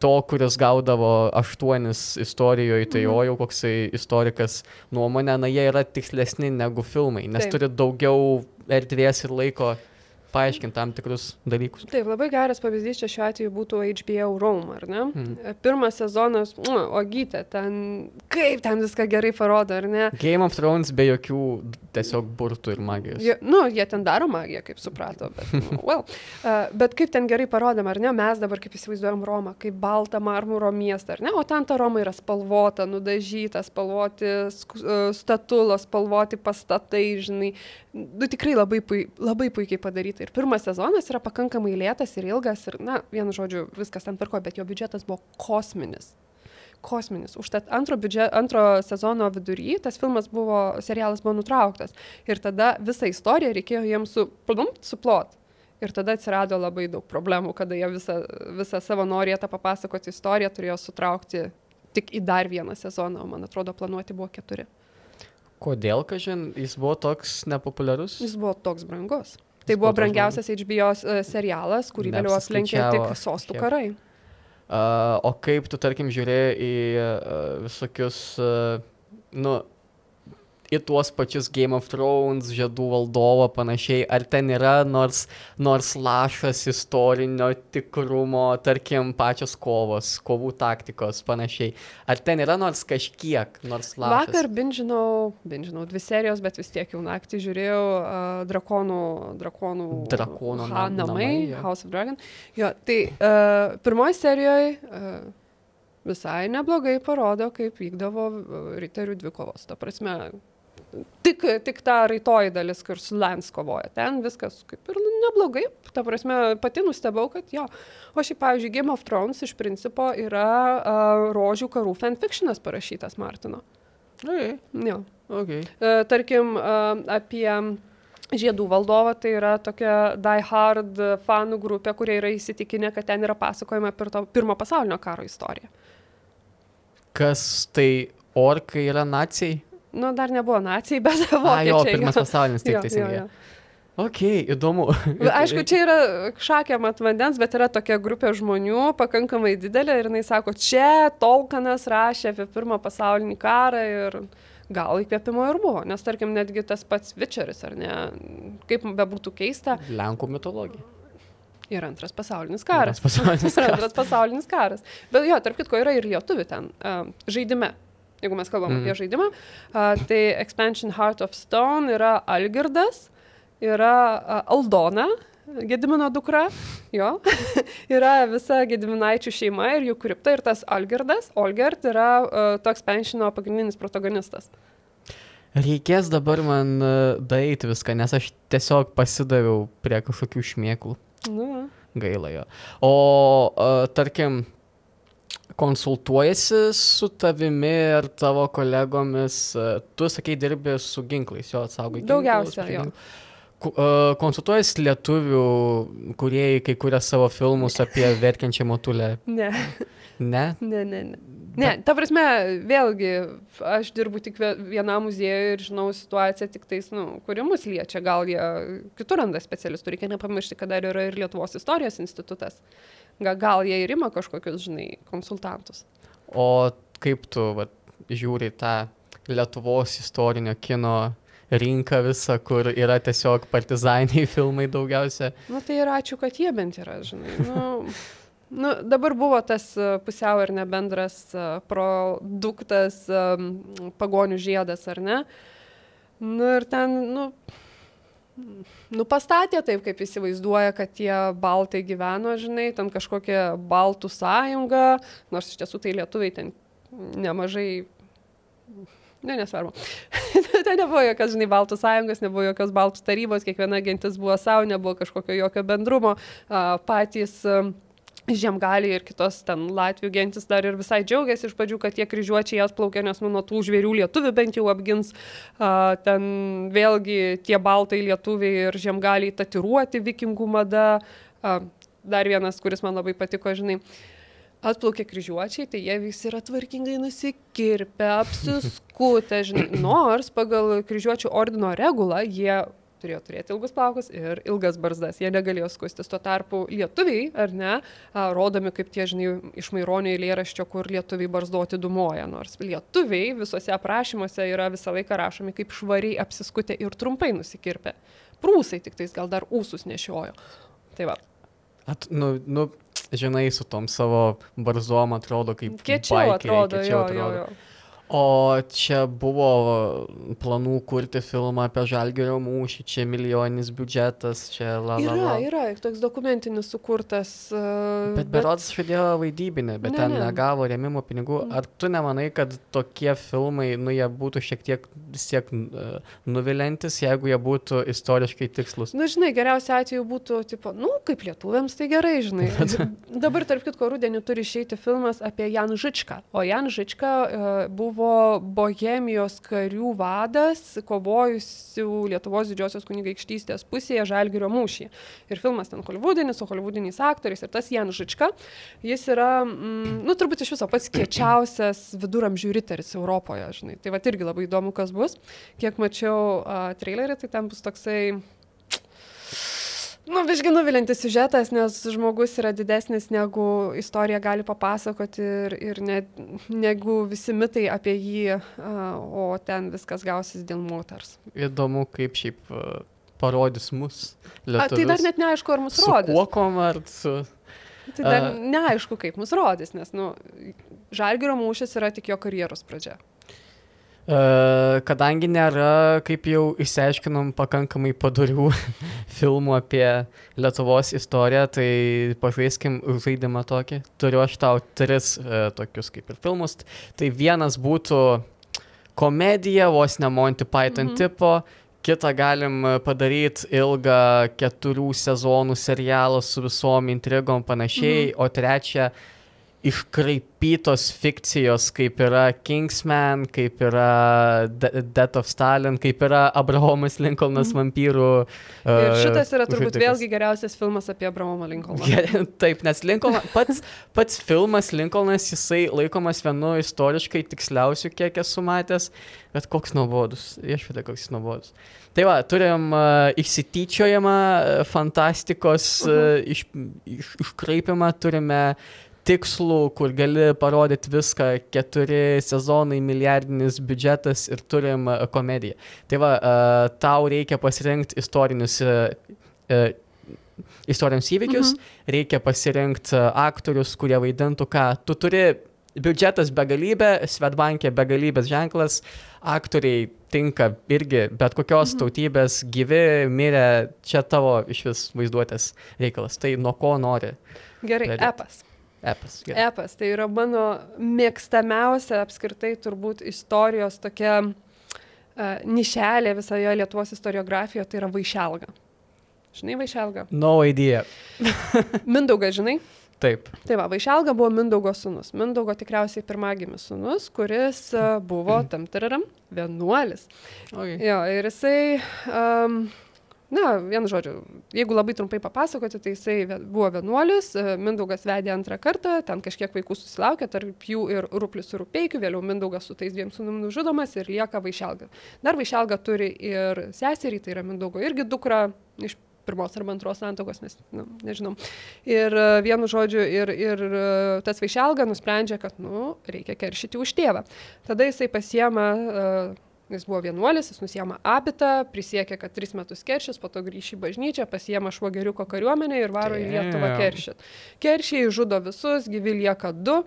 to, kuris gaudavo aštuonis istorijoje, tai Mhm. o jau koksai istorikas nuomonė, na jie yra tikslesni negu filmai, nes Taip. turi daugiau erdvės ir laiko paaiškinti tam tikrus dalykus. Taip, labai geras pavyzdys čia šiuo atveju būtų HBO Rome, ar ne? Mhm. Pirmas sezonas, mua, o gytė, ten kaip ten viską gerai parodo, ar ne? Game of Thrones be jokių tiesiog burtų ir magijos. Jie, nu, jie ten daro magiją, kaip suprato, bet, nu, well. uh, bet kaip ten gerai parodėm, ar ne, mes dabar kaip įsivaizduojam Romą, kaip baltą marmuro miestą, ar ne, o ten ta Roma yra spalvota, nudažyta, spalvoti statulos, spalvoti pastatai, žinai, nu, tikrai labai, pui, labai puikiai padaryta. Ir pirmas sezonas yra pakankamai lėtas ir ilgas ir, na, vienu žodžiu, viskas ten pirko, bet jo biudžetas buvo kosminis kosminis. Užtat antro, biudžet, antro sezono vidury tas filmas buvo, serialas buvo nutrauktas. Ir tada visą istoriją reikėjo jiems su, plum, suplot. Ir tada atsirado labai daug problemų, kada jie visą, visą savo norėtą papasakoti istoriją turėjo sutraukti tik į dar vieną sezoną, o man atrodo planuoti buvo keturi. Kodėl, kažin, jis buvo toks nepopuliarus? Jis buvo toks brangus. Jis Tai buvo buvo brangiausias HBO s- serialas, kurį vėliau aplenkė tik sostų karai. Uh, o kaip tu, tarkim, žiūri į uh, visokius, uh, nu, į tuos pačius Game of Thrones, Žiedų valdovo panašiai, ar ten yra nors, nors lašas istorinio tikrumo, tarkim, pačios kovos, kovų taktikos panašiai. Ar ten yra nors kažkiek, nors lašas? Vakar binžinau, binžinau dvi serijos, bet vis tiek jau naktį žiūrėjau uh, Drakonų, Drakonų, Drakonų ha, nam- namai, namai. House of Dragon. Jo, tai uh, pirmoji serijoje uh, visai neblogai parodo, kaip vykdavo riterių dvikovos. Ta prasme, tik, tik ta raitoji dalis, kur su Lens kovoja. Ten viskas kaip ir neblogai. Ta prasme, pati nustebau, kad jo. O šiaip, pavyzdžiui, Game of Thrones iš principo yra uh, rožių karų fanfictionas parašytas Martino. Okay, Jo. okay. E, tarkim, e, apie Žiedų valdovą tai yra tokia Die Hard fanų grupė, kurie yra įsitikinę, kad ten yra pasakojama apie to pirmo pasaulinio karo istoriją. Kas tai orkai yra nacijai? Nu, dar nebuvo nacijai, bet A, vokiečiai. jo, pirmas pasaulinis, taip teisingai. Ok, įdomu. Aišku, čia yra šakė mat vandens, bet yra tokia grupė žmonių, pakankamai didelė ir jinai sako, čia Tolkanas rašė apie pirmą pasaulinį karą ir gal įkvėpimo ir buvo, nes tarkim netgi tas pats Vičeris, ar ne, kaip bebūtų keista, Lenkų mitologija. ir antras pasaulinis karas. Antras pasaulinis Ir karas. antras pasaulinis karas. Bet jo, tarp kitko yra ir lietuvių ten žaidime. Jeigu mes kalbam Mhm. mm. apie žaidimą, uh, tai Expansion Heart of Stone yra Algirdas, yra uh, Aldona, Gedimino dukra, jo, yra visa Gediminaičių šeima ir jų kripta ir tas Algirdas, Olgert yra uh, to expansiono pagrindinis protagonistas. Reikės dabar man daryti viską, nes aš tiesiog pasidaviau prie kažkokių šmėklų. Nu. Gaila jo. O uh, tarkim, konsultuojasi su tavimi ir tavo kolegomis, uh, tu sakai, dirbi su ginklais, jo atsaugai. Daugiausia, jo. ginklų. Uh, Konsultuojasi lietuvių, kurie kai kuria savo filmus apie verkiančią motulę. ne. Ne? Ne, ne, ne. Ne, ta prasme, vėlgi, aš dirbu tik vie- vienam muziejui ir žinau situaciją tik tais, nu, kuri mus liečia, gal jie kitur randa specialistų, reikia nepamiršti, kad dar yra ir Lietuvos istorijos institutas. Ga, gal jie ir ima kažkokius, žinai, konsultantus. O kaip tu vat, žiūri tą Lietuvos istorinio kino rinką visą, kur yra tiesiog partizaniai filmai daugiausia? Na nu, tai ir ačiū, kad jie bent yra, žinai. Nu, Nu, dabar buvo tas e, pusiau ir nebendras e, produktas um, pagonių žiedas, ar ne? Nu ir ten, nu, nu, pastatė taip, kaip įsivaizduoja, kad tie baltai gyveno, žinai, ten kažkokia baltų sąjunga, nors iš tiesų tai lietuviai ten nemažai Ne, nesvarbu. tai nebuvo jokios, žinai, Baltų sąjungos, nebuvo jokios Baltų tarybos, kiekviena gentis buvo savo, nebuvo kažkokio jokio bendrumo. Patys Žiemgaliai ir kitos ten Latvijų gentis dar ir visai džiaugiasi iš pradžių, kad tie kryžiuočiai jas plaukia, nes nu, nuo tų žvėrių lietuvių bent jau apgins. Uh, ten vėlgi tie baltai lietuviai ir žiemgaliai tatiruoti vikingų mada. Uh, dar vienas, kuris man labai patiko, žinai. Atplaukė kryžiuočiai, tai jie visi yra tvarkingai nusikirpę, apsiskutę, žinai. Nors pagal kryžiuočių ordino regulą jie turėjo turėti ilgus plaukus ir ilgas barzdas. Jie negalėjo skustis. Tuo tarpu lietuviai, ar ne, rodomi kaip tie, žinai, iš maironio eilėraščio, kur lietuviai barzdoti dumoja. Nors lietuviai visuose aprašymuose yra visą laiką rašomi kaip švariai apsiskutę ir trumpai nusikirpę. Prūsai tik tais gal dar ūsus nešiojo. Tai va. At, nu, nu, žinai, su tom savo barzdom atrodo kaip... Kiečiau atrodo, kiečiau jo, atrodo. Jo, jo. O čia buvo planų kurti filmą apie Žalgerio mūšį, čia milijoninis biudžetas, čia la la. la. Yra, yra, toks dokumentinis sukurtas. Uh, bet berods bet... žadėjo vaidybinį, bet ne, ten ne. negavo rėmimo pinigų. Mm. Ar tu nemanai, kad tokie filmai, nu jie būtų šiek tiek vis tiek uh, nuvilintis, jeigu jie būtų istoriškai tikslus? Na, nu, žinai, geriausiu atveju būtų, tipo, nu, kaip lietuviams tai gerai, žinai. Dabar, tarp kitko, rudenį turi išeiti filmas apie Jan Žičką. O Jan Žička uh, buvo buvo Bohemijos karių vadas, kovojusių Lietuvos didžiosios kunigaikštystės pusėje Žalgirio mūšį. Ir filmas ten holivudinis, su holivudiniais aktoriais. Ir tas Jan Žička, jis yra, mm, nu, turbūt iš viso pats kiečiausias viduramžių riteris Europoje, žinai. Tai va irgi labai įdomu, kas bus. Kiek mačiau uh, trailerį, tai ten bus toksai Nu, višgi nuvilintis siužetas, nes žmogus yra didesnis negu istorija gali papasakoti ir, ir ne, negu visi mitai apie jį, o ten viskas gausis dėl moters. Įdomu, kaip šiaip parodys mus. Lietuvius. A, tai dar net neaišku, ar mus rodys. Kuokom ar su... Tai dar neaišku, kaip mus rodys, nes, nu, Žalgiro mūšis yra tik jo karjeros pradžia. Kadangi nėra, kaip jau išsiaiškinom, pakankamai padarių filmų apie Lietuvos istoriją, tai pažaiskim žaidimą tokį. Turiu aš tau tris uh, tokius kaip ir filmus. Tai vienas būtų komedija, vos ne Monty Python mhm. tipo, kitą galim padaryti ilgą keturių sezonų serialą su visom intrigom panašiai, mhm. o trečią iškraipytos fikcijos, kaip yra Kingsman, kaip yra De Death of Stalin, kaip yra Abrahamas Lincolnas mm. vampyrų. Uh, Ir šitas yra turbūt žudikas. vėlgi geriausias filmas apie Abrahamą Lincolną. Taip, nes Lincoln, pats, pats filmas Lincolnas, jisai laikomas vienu istoriškai tiksliausiu, kiek esu matęs, bet koks nuobodus, išveda koks nuobodus. Tai va, turim uh, išsityčiojamą, uh, fantastikos uh, iš, iš, iškraipimą, turime uh, tikslų, kur gali parodyti viską, keturi sezonai, milijardinis biudžetas ir turim uh, komediją. Tai va, uh, tau reikia pasirinkti istorinius, uh, istorinius įvykius, mhm. reikia pasirinkti aktorius, kurie vaidintų, ką tu turi. Biudžetas begalybė, Svetbankė begalybės ženklas, aktoriai tinka irgi bet kokios mhm. tautybės, gyvi, mirę, čia tavo iš vis vaizduotės reikalas. Tai nuo ko nori. Gerai, Realiai. epas. Epas. Gerai. Epas. Tai yra mano mėgstamiausia apskritai turbūt istorijos tokia uh, nišelė visoje Lietuvos istoriografijoje, tai yra Vaišelga. Žinai Vaišelga? No idea. Mindaugas, žinai? Taip. Tai va, Vaišelga buvo Mindaugo sunus. Mindaugo tikriausiai pirmagimis sunus, kuris uh, buvo tam tararam vienuolis. Okay. Jo, ir jisai um, Na, vienu žodžiu, jeigu labai trumpai papasakoti, tai jisai buvo vienuolis, e, Mindaugas vedė antrą kartą, ten kažkiek vaikų susilaukė, tarp jų ir Ruplis ir Rupeikių, vėliau Mindaugas su tais dviem sunim nužudomas ir lieka Vaišelga. Dar Vaišelga turi ir seserį, tai yra Mindaugo irgi dukra iš pirmos arba antros santokos, nes, nu, nežinau. Ir e, vienu žodžiu, ir, ir e, tas Vaišelga nusprendžia, kad, nu, reikia keršyti už tėvą. Tada jisai pasiema uh, Jis buvo vienuolis, jis nusiema abitą, prisiekė, kad tris metus keršys, po to grįš į bažnyčią, pasiema švageriuko kariuomenę ir varo į Lietuvą keršyti. Keršiai žudo visus, gyvi lieka du.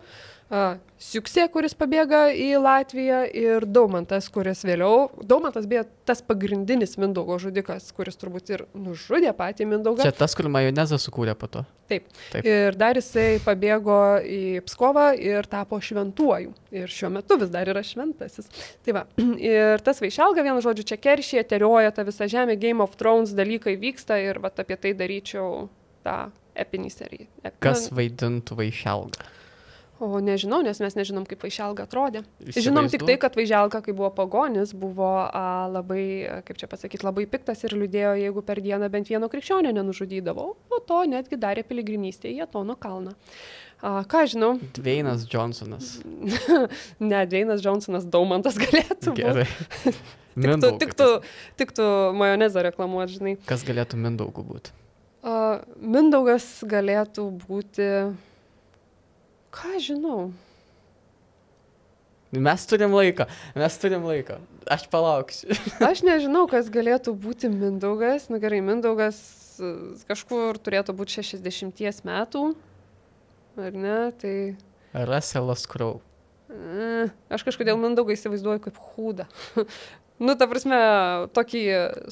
Siuksė, kuris pabėga į Latviją ir Daumantas, kuris vėliau, Daumantas beje tas pagrindinis Mindaugo žudikas, kuris turbūt ir nužudė patį Mindaugą. Čia tas, kur majonezą sukūrė po to. Taip. Taip. Ir dar jisai pabėgo į Pskovą ir tapo šventuoju. Ir šiuo metu vis dar yra šventasis. Tai va. Ir tas vaišelga, vienu žodžiu, čia keršė, terioja tą visą žemę, Game of Thrones dalykai vyksta ir va apie tai daryčiau tą epinį seriją. Ep... Kas vaidintų vaišelgą? O nežinau, nes mes nežinom, kaip Vaišelga atrodė. Žinom tik tai, kad Vaišelga, kai buvo pagonis, buvo a, labai, kaip čia pasakyti, labai piktas ir liūdėjo, jeigu per dieną bent vieno krikščionio nenužudydavo. O to netgi darė piligrimystėje į Atono kalną. A, ką žinau? Dveinas Johnsonas. ne, Dveinas Johnsonas, Daumantas galėtų būti. Gerai. tiktų, tiktų, tiktų majonezą reklamuoti, žinai. Kas galėtų Mindaugų būti? Mindaugas galėtų būti Ką žinau? Mes turim laiką, mes turim laiką. Aš palauksiu. Aš nežinau, kas galėtų būti Mindaugas. Na gerai, Mindaugas e, kažkur turėtų būti 60 metų. Ar ne? Tai... Russellas Crow. E, aš kažkodėl Mindaugą įsivaizduoju kaip hūdą. nu, ta prasme, tokį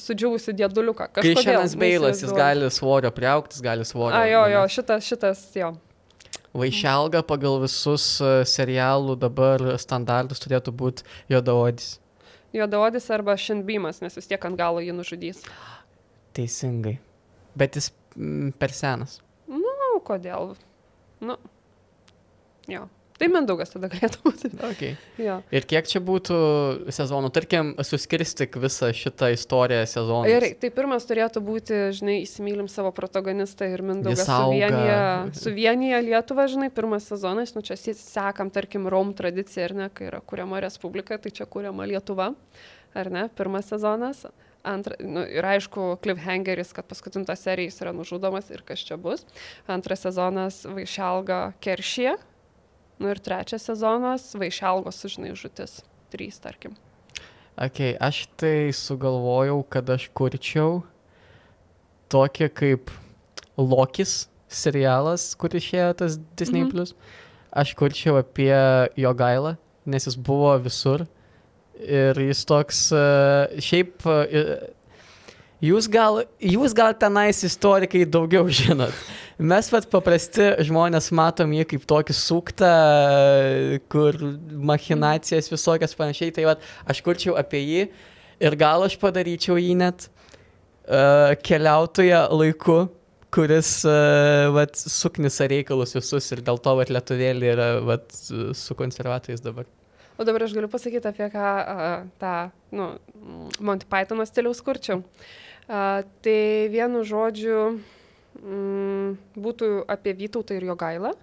sudžiūvusi dėduliuką. Kažkas Beilas, jis gali svorio priauktis, gali svorio. A, jo, jo, šitas, šitas, jo. Vaišelga pagal visus e, serialų dabar standartus turėtų būti juodaodis. Juodaodis arba šinbymas, nes vis tiek ant galo jį nužudys. Teisingai. Bet jis per senas. Nu, kodėl? Nu, jo. Tai Mindaugas tada galėtų būti. Okay. Ja. Ir kiek čia būtų sezonų? Tarkim, suskirstik visą šitą istoriją sezonų. Gerai, tai pirmas turėtų būti, žinai, įsimylim savo protagonistą ir Mindaugas suvienyje, suvienyje Lietuvą, žinai, pirmas sezonas, nu čia sekam, tarkim, Rom tradiciją, ar ne, kai yra kuriama Respublika, tai čia kuriama Lietuva, ar ne, pirmas sezonas. Antra, nu, ir aišku, cliffhangeris, kad paskutinta serija jis yra nužudomas ir kas čia bus. Antras sezonas Vaišelga Keršė, Nu ir trečias sezonas - Vaišelgos, žinai, žutis. Trys, tarkim. Ok, aš tai sugalvojau, kad aš kurčiau tokį kaip Lokis serialas, kur išėjo tas Disney. Mhm. Plus. Aš kurčiau apie jo gailą, nes jis buvo visur. Ir jis toks, e, šiaip, e, jūs gal, jūs gal tenais istorikai daugiau žinot. Mes pat paprasti žmonės matom jį kaip tokį suktą, kur machinacijas visokias panašiai, tai vat, aš kurčiau apie jį ir gal aš padaryčiau jį net uh, keliautoje laiku, kuris uh, vat, suknisa reikalus visus ir dėl to vat, lietuvėlį yra vat, su konservatoriais dabar. O dabar aš galiu pasakyti, apie ką uh, tą nu, Monty Pythono stiliaus kurčiau. Uh, tai vienu žodžiu, mm, būtų apie Vytautą ir jo gailą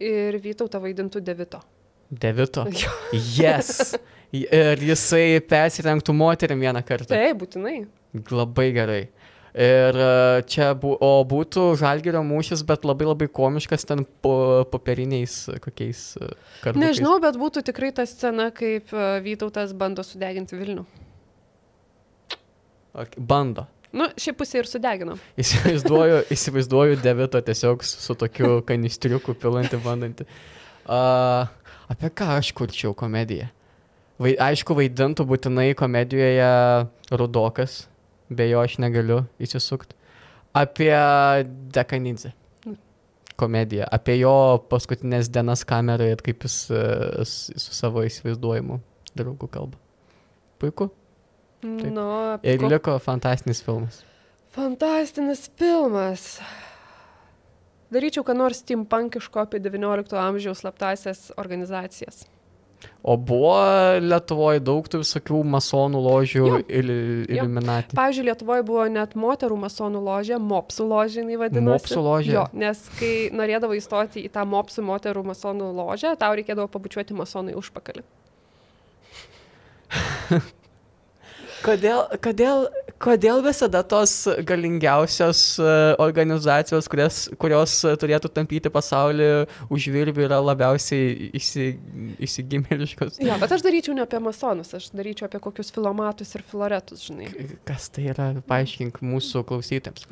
ir Vytautą vaidintų Devito. Devito. Yes. Ir jisai persirengtų moterim vieną kartą. Taip, būtinai. Labai gerai. Ir čia, bu, o būtų žalgerio mūšis, bet labai labai komiškas ten po popieriniais kokiais kartais. Nežinau, bet būtų tikrai ta scena, kaip Vytautas bando sudeginti Vilnių. Okay, bando. Nu, šiaip pusė ir sudegino. Įsivaizduoju, įsivaizduoju debito tiesiog su tokiu kanistriuku pilantį bandantį. Uh, apie ką aš kurčiau komediją? Vai, aišku, vaidintų būtinai komedijoje Rudokas, be jo aš negaliu įsisukti. Apie Dekanidze komediją, apie jo paskutinės dienas kameroje ir kaip jis uh, su savo įsivaizduojimu draugų kalba. Puiku. Taip. Nu, ir ko... liko fantastinis filmas. Fantastinis filmas. Daryčiau, ką nors steampunkiško apie XIX amžiaus slaptasias organizacijas. O buvo Lietuvoje daug tų visokių masonų ložių ir iliuminatį. Pavyzdžiui, Lietuvoje buvo net moterų masonų ložė, mopsų ložė, jinai vadinosi. Mopsų ložė. Jo, nes kai norėdavo įstoti į tą mopsų moterų masonų ložę, tau reikėdavo pabučiuoti masonai užpakalį. Kodėl, kodėl, kodėl visada tos galingiausios e, organizacijos, kurias, kurios turėtų tampyti pasaulį už virvių, yra labiausiai įsi, įsigimėliškos? Jo, bet aš daryčiau ne apie masonus, aš daryčiau apie kokius filomatus ir filoretus, žinai. Kas tai yra, paaiškink mūsų klausytėms.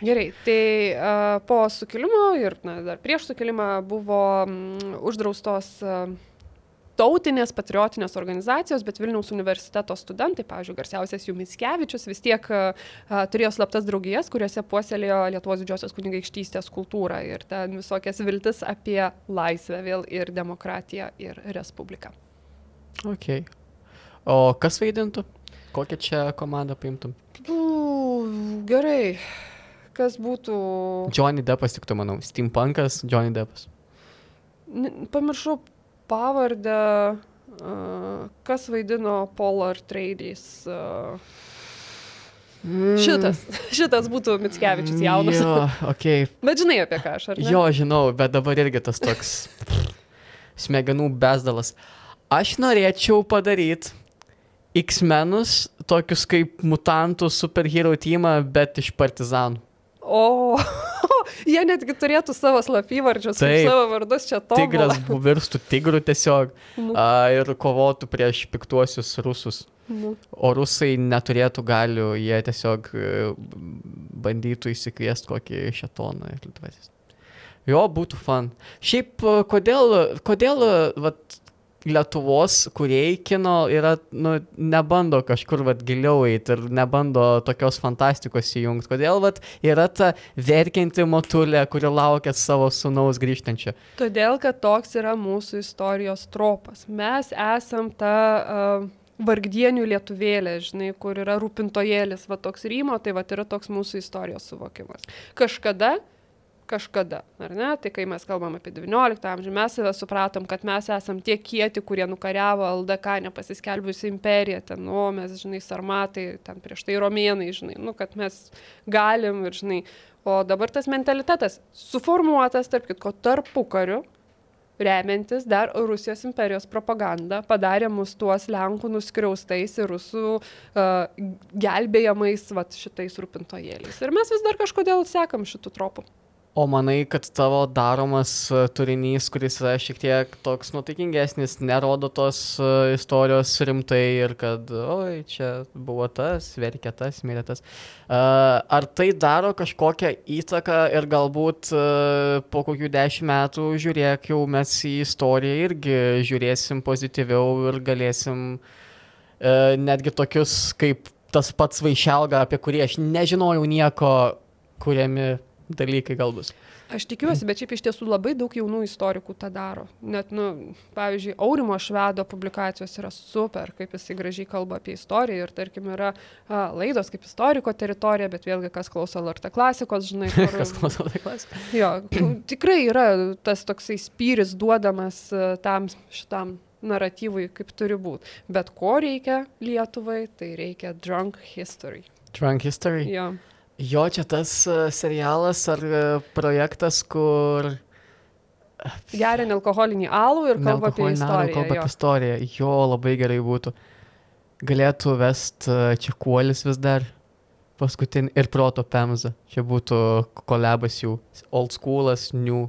Gerai, tai uh, po sukilimo ir na, dar prieš sukilimą buvo um, uždraustos uh, tautinės patriotinės organizacijos, bet Vilniaus universiteto studentai, pavyzdžiui, garsiausias jų Mitskevičius, vis tiek a, turėjo slaptas draugijas, kuriuose puoselėjo Lietuvos didžiosios kunigaikštystės kultūrą ir ten visokias viltis apie laisvę vėl ir demokratiją ir respubliką. Ok. O kas vaidintų? Kokią čia komandą paimtum? U, gerai. Kas būtų... Johnny Deppas tiktų, manau. Steampunkas, Johnny Deppas. Pamiršau pavardę, uh, kas vaidino Polar Trades. Uh, Mm. Šitas, šitas būtų Mitskevičius jaunas. Jo, ok. Bet žinai apie ką aš, ar ne? Jo, žinau, bet dabar irgi tas toks smegenų bezdalas. Aš norėčiau padaryti X-menus, tokius kaip mutantų superhero teamą, bet iš partizanų. O, jie netgi turėtų savo slapyvardžius, Taip. savo vardus čia to. Tigras virstų tigru tiesiog Nu. a, ir kovotų prieš piktuosius rusus. Nu. O rusai neturėtų galių, jie tiesiog e, bandytų įsikviesti kokį šetoną ir dvasis. Jo, būtų fan. Šiaip, kodėl, kodėl vat, Lietuvos kuriejai kino yra, nu, nebando kažkur vat, giliau eiti ir nebando tokios fantastikos įjungti. Kodėl vat, yra ta verkianti motulė, kuri laukia savo sunaus grįžtančio. Todėl, kad toks yra mūsų istorijos tropas. Mes esam ta uh, vargdienių lietuvėlė, žinai, kur yra rūpintojėlis, va toks rymo, tai va yra toks mūsų istorijos suvokimas. Kažkada, kažkada, ar ne, tai kai mes kalbam apie XIX amžių, mes save supratom, kad mes esam tie kieti, kurie nukariavo LDK nepasiskelbusi imperiją, ten, o mes, žinai, sarmatai, ten prieš tai romėnai, žinai, nu, kad mes galim ir, žinai, o dabar tas mentalitetas suformuotas, tarp kitko, tarpu kariu, remiantis dar Rusijos imperijos propaganda, padarė mus tuos Lenkų nuskriaustais ir rusų uh, gelbėjamais vat, šitais rūpintojėliais. Ir mes vis dar kažkodėl sekam šitų tropų. O manai, kad tavo daromas e, turinys, kuris yra šiek tiek toks nutaikingesnis, nerodo tos e, istorijos rimtai ir kad, oi, čia buvo tas, verkė tas, mirė tas. E, Ar tai daro kažkokią įtaką ir galbūt po kokių dešimt metų, žiūrėk, jau mes į istoriją irgi žiūrėsim pozityviau ir galėsim netgi tokius kaip tas pats Vaišelga, apie kurį aš nežinojau nieko, kuriami dalykai gal bus. Aš tikiuosi, bet šiaip iš tiesų labai daug jaunų istorikų tą daro. Net, nu, pavyzdžiui, Aurimo Švedo publikacijos yra super, kaip jisai gražiai kalba apie istoriją ir, tarkim, yra a, laidos kaip istoriko teritorija, bet vėlgi, kas klauso LRT klasikos, žinai, kur, Kas klauso tai klasika? Jo, tikrai yra tas toksai spyris duodamas tam šitam naratyvui, kaip turi būti. Bet ko reikia Lietuvai, tai reikia drunk history. Drunk History. Jo. Jo, čia tas uh, serialas ar uh, projektas, kur... Geria nealkoholinį alų ir kalba apie istoriją. Kalba jo. apie istoriją. Jo, labai gerai būtų. Galėtų vest uh, Čekuolis vis dar. Paskutinį ir proto Pemza. Čia būtų kolebas jų. Old schoolas, new,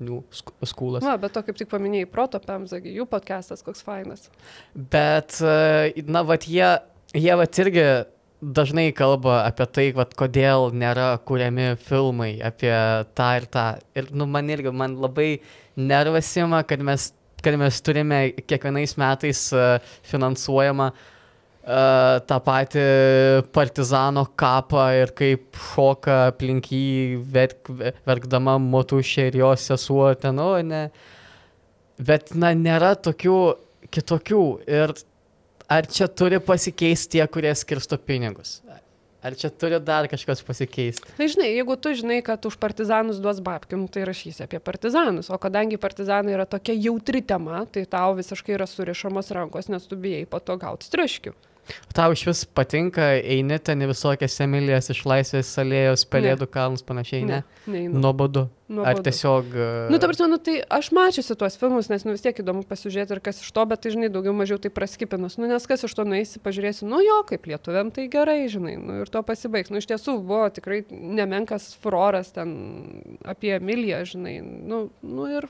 new schoolas. Na, bet to kaip tik paminėjai, proto Pemzagi, jų podcastas koks fainas. Bet, e, na, vat jie, jie vat irgi dažnai kalba apie tai, vat kodėl nėra kuriami filmai apie tą ir tą. Ir, nu, man irgi, man labai nervasima, kad mes, kad mes turime kiekvienais metais e, finansuojamą e, tą patį partizano kapą ir kaip šoka aplink jį verk, verkdama motušė ir jos sesuo ten, o ne. Bet, na, nėra tokių kitokių. Ir ar čia turi pasikeisti tie, kurie skirsto pinigus? Ar čia turi dar kažkas pasikeisti? Na, žinai, jeigu tu žinai, kad už partizanus duos babkim, tai rašysi apie partizanus. O kadangi partizanai yra tokia jautri tema, tai tau visiškai yra surišamos rankos, nes tu bijai po to gauti striškių. Tau iš vis patinka, eini ten į visokias Emilijas iš Laisvės salėjos, pelėdų kalnus panašiai, ne? neinu. Nuobodu. Nuobodu. Ar tiesiog... e, Nu, ta prasme, nu, tai aš mačiusi tuos filmus, nes nu, vis tiek įdomu pasižiūrėti ir kas iš to, bet tai, žinai, daugiau mažiau tai praskipinus. Nu, nes kas iš to nueisi, pažiūrėsi, nu jo, kaip lietuviam tai gerai, žinai, nu, ir to pasibaigs. Nu, iš tiesų buvo tikrai nemenkas furoras ten apie Emiliją, žinai, nu, nu ir,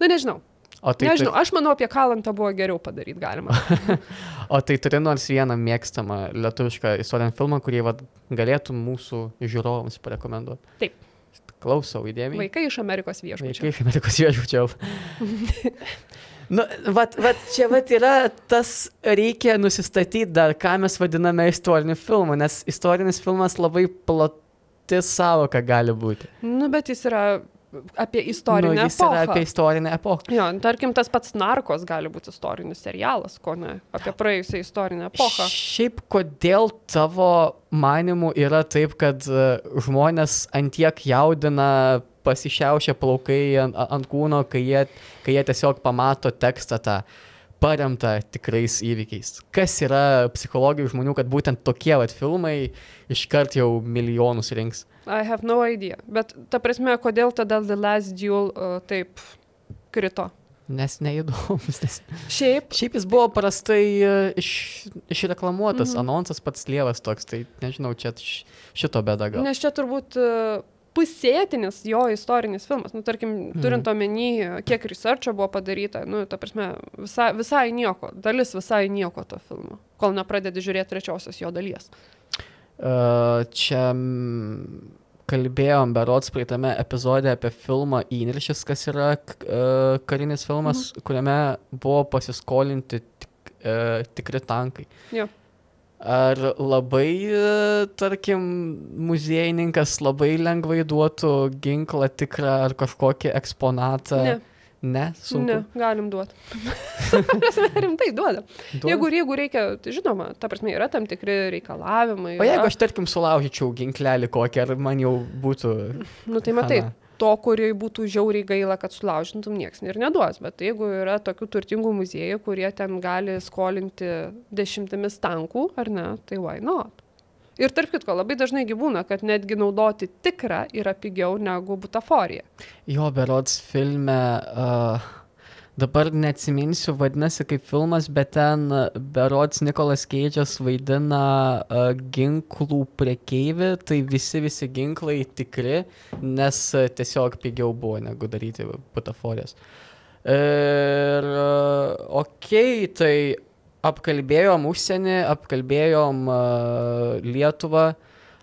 na nežinau. O tai, Nežinau, aš manau, apie Kalantą buvo geriau padaryti galima. o tai turi nors vieną mėgstamą lietuvišką istorinį filmą, kurį vat, galėtų mūsų žiūrovams parekomenduoti. Taip. Klausau įdėmiai. Vaikai iš Amerikos viešbučio. Vaikai iš Amerikos viešbučiau. Nu, vat, vat, čia vat yra tas, reikia nusistatyti dar, ką mes vadiname istoriniu filmu, nes istorinis filmas labai plati savoka gali būti. Nu, bet jis yra apie istorinę nu, epochą. apie istorinę epochą. Jo, tarkim, tas pats narkos gali būti istorinis serialas, ko ne, apie praėjusią istorinę epochą. Šiaip kodėl tavo manimų yra taip, kad e, žmonės antiek jaudina pasišiaušia plaukai ant, ant kūno, kai jie, kai jie tiesiog pamato tekstą tą paremtą tikrais įvykiais. Kas yra psichologijų žmonių, kad būtent tokie vat filmai iškart jau milijonus rinks. I have no idea. Bet ta prasme, kodėl tada The Last Duel uh, taip krito? Nes neįdomus. Nes... Šiaip, Šiaip jis buvo prastai e, iš, išreklamuotas, Mhm. mhm. anonsas pats lievas toks, tai nežinau, čia šito bėda gal. nes čia turbūt uh, pusėtinis jo istorinis filmas. Nu, tarkim, turint omeny, kiek researcho buvo padaryta, nu, ta prasme, visai, visai nieko, dalis visai nieko to filmo, kol nepradedi žiūrėti trečiosios jo dalies. Uh, čia kalbėjom berots praeitame epizode apie filmą Įniršis, kas yra uh, karinis filmas, mhm. kuriame buvo pasiskolinti tik, uh, tikri tankai. Jo. Ar labai, tarkim, muziejininkas labai lengvai duotų ginklą tikrą ar kažkokį eksponatą? Ne, Ne, sunku. ne, galim duoti. Rimtai duoda. Duoda? Jeigu, jeigu reikia, tai žinoma, ta prasme, yra tam tikri reikalavimai. O jeigu yra- aš, tarkim, sulaužyčiau ginklelį kokį, ar man jau būtų... Nu tai matai, Chana. To, kuriai būtų žiauriai gaila, kad sulaužintum, nieks ir neduos. Bet jeigu yra tokių turtingų muziejų, kurie ten gali skolinti dešimtimis tankų, ar ne, tai why not? Ir tarp kitko, labai dažnai gyvūna, kad netgi naudoti tikrą yra pigiau negu butaforija. Jo, berods filme, uh, dabar neatsiminsiu, vadinasi kaip filmas, bet ten berods Nikolas Keidžas vaidina uh, ginklų prekeivį, tai visi visi ginklai tikri, nes uh, tiesiog pigiau buvo negu daryti butaforijas. Ir, uh, okei, okay, tai apkalbėjom užsienį, apkalbėjom uh, Lietuvą,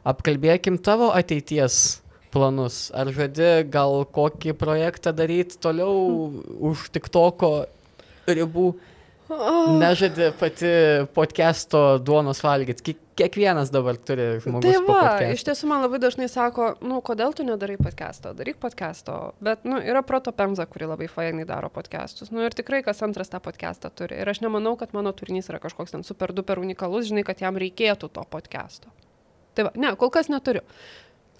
apkalbėkim tavo ateities planus. Ar žadi gal kokį projektą daryti toliau už tik toko ribų? Nežadi pati podcast'o duonos valgyti. Ki kiekvienas dabar turi žmogus. Tai va, iš tiesų man labai dažnai sako, nu, kodėl tu nedarai podcast'o, daryk podcast'o. Bet, nu, yra Proto Pemza, kuri labai fainai daro podcast'us. Nu, ir tikrai kas antras tą podcast'ą turi. Ir aš nemanau, kad mano turinys yra kažkoks ten super duper unikalus, žinai, kad jam reikėtų to podcast'o. Tai va, ne, kol kas neturiu.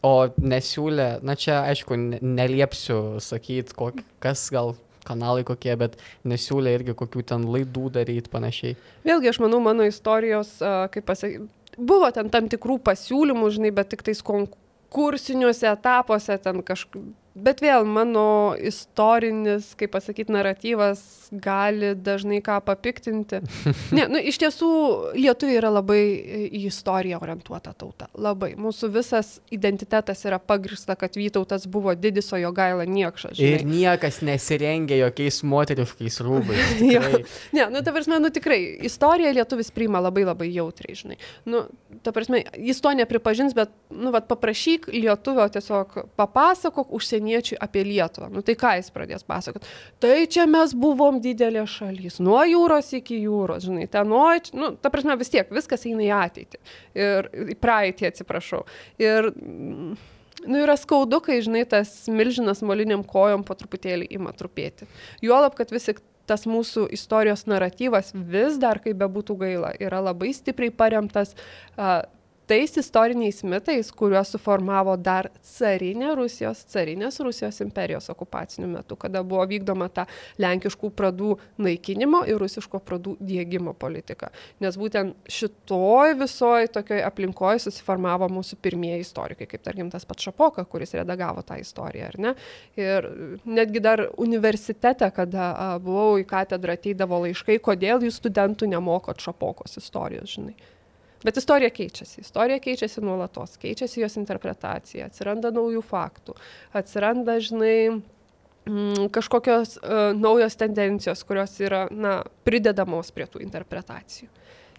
O nesiūlė, na čia aišku, ne- neliepsiu sakyti, kas gal kanalai kokie, bet nesiūlė irgi kokių ten laidų daryti panašiai. Vėlgi, aš manau, mano istorijos, kaip pasakyti, buvo ten tam tikrų pasiūlymų, žinai, bet tik tais konkursiniuose etapuose ten kažkaip. Bet vėl mano istorinis, kaip pasakyti, naratyvas gali dažnai ką papiktinti. Ne, nu, iš tiesų, lietuviai yra labai į istoriją orientuota tauta. Labai. Mūsų visas identitetas yra pagrista, kad Vytautas buvo didis, o jo gaila niekšas. žinai. Ir niekas nesirengia jokiais moteriškais rūbais. Ne, nu, ta prasme, nu tikrai, istoriją lietuvis priima labai labai jautriai, žinai. Nu, ta prasme, jis to nepripažins, bet, nu, vad paprašyk lietuvio tiesiog papasakok užsieniečiui apie Lietuvą. Nu, tai ką jis pradės pasakot? Tai čia mes buvom didelė šalis, nuo jūros iki jūros, žinai, ten, nuo, nu, ta prasme, vis tiek, viskas eina į ateitį. Ir į praeitį, atsiprašau. Ir, mm, nu, yra skaudu, kai, žinai, tas milžinas moliniam kojom po truputėlį ima trupėti. Juolab, kad vis tik tas mūsų istorijos naratyvas vis dar, kaip bebūtų gaila, yra labai stipriai paremtas a, tais istoriniais mitais, kuriuos suformavo dar carinė Rusijos, carinės Rusijos imperijos okupaciniu metu, kada buvo vykdoma ta lenkiškų pradų naikinimo ir rusiško pradų dėgymo politika. Nes būtent šitoj visoj tokioj aplinkoje susiformavo mūsų pirmieji istorikai, kaip tarkim tas pats Šapoka, kuris redagavo tą istoriją, ar ne? Ir netgi dar universitete, kada buvau į katedrą ateidavo laiškai, kodėl jūs studentų nemokot Šapokos istorijos, žinai. Bet istorija keičiasi. Istorija keičiasi nuolatos, keičiasi jos interpretacija, atsiranda naujų faktų, atsiranda, žinai, mm, kažkokios uh, naujos tendencijos, kurios yra, na, pridedamos prie tų interpretacijų.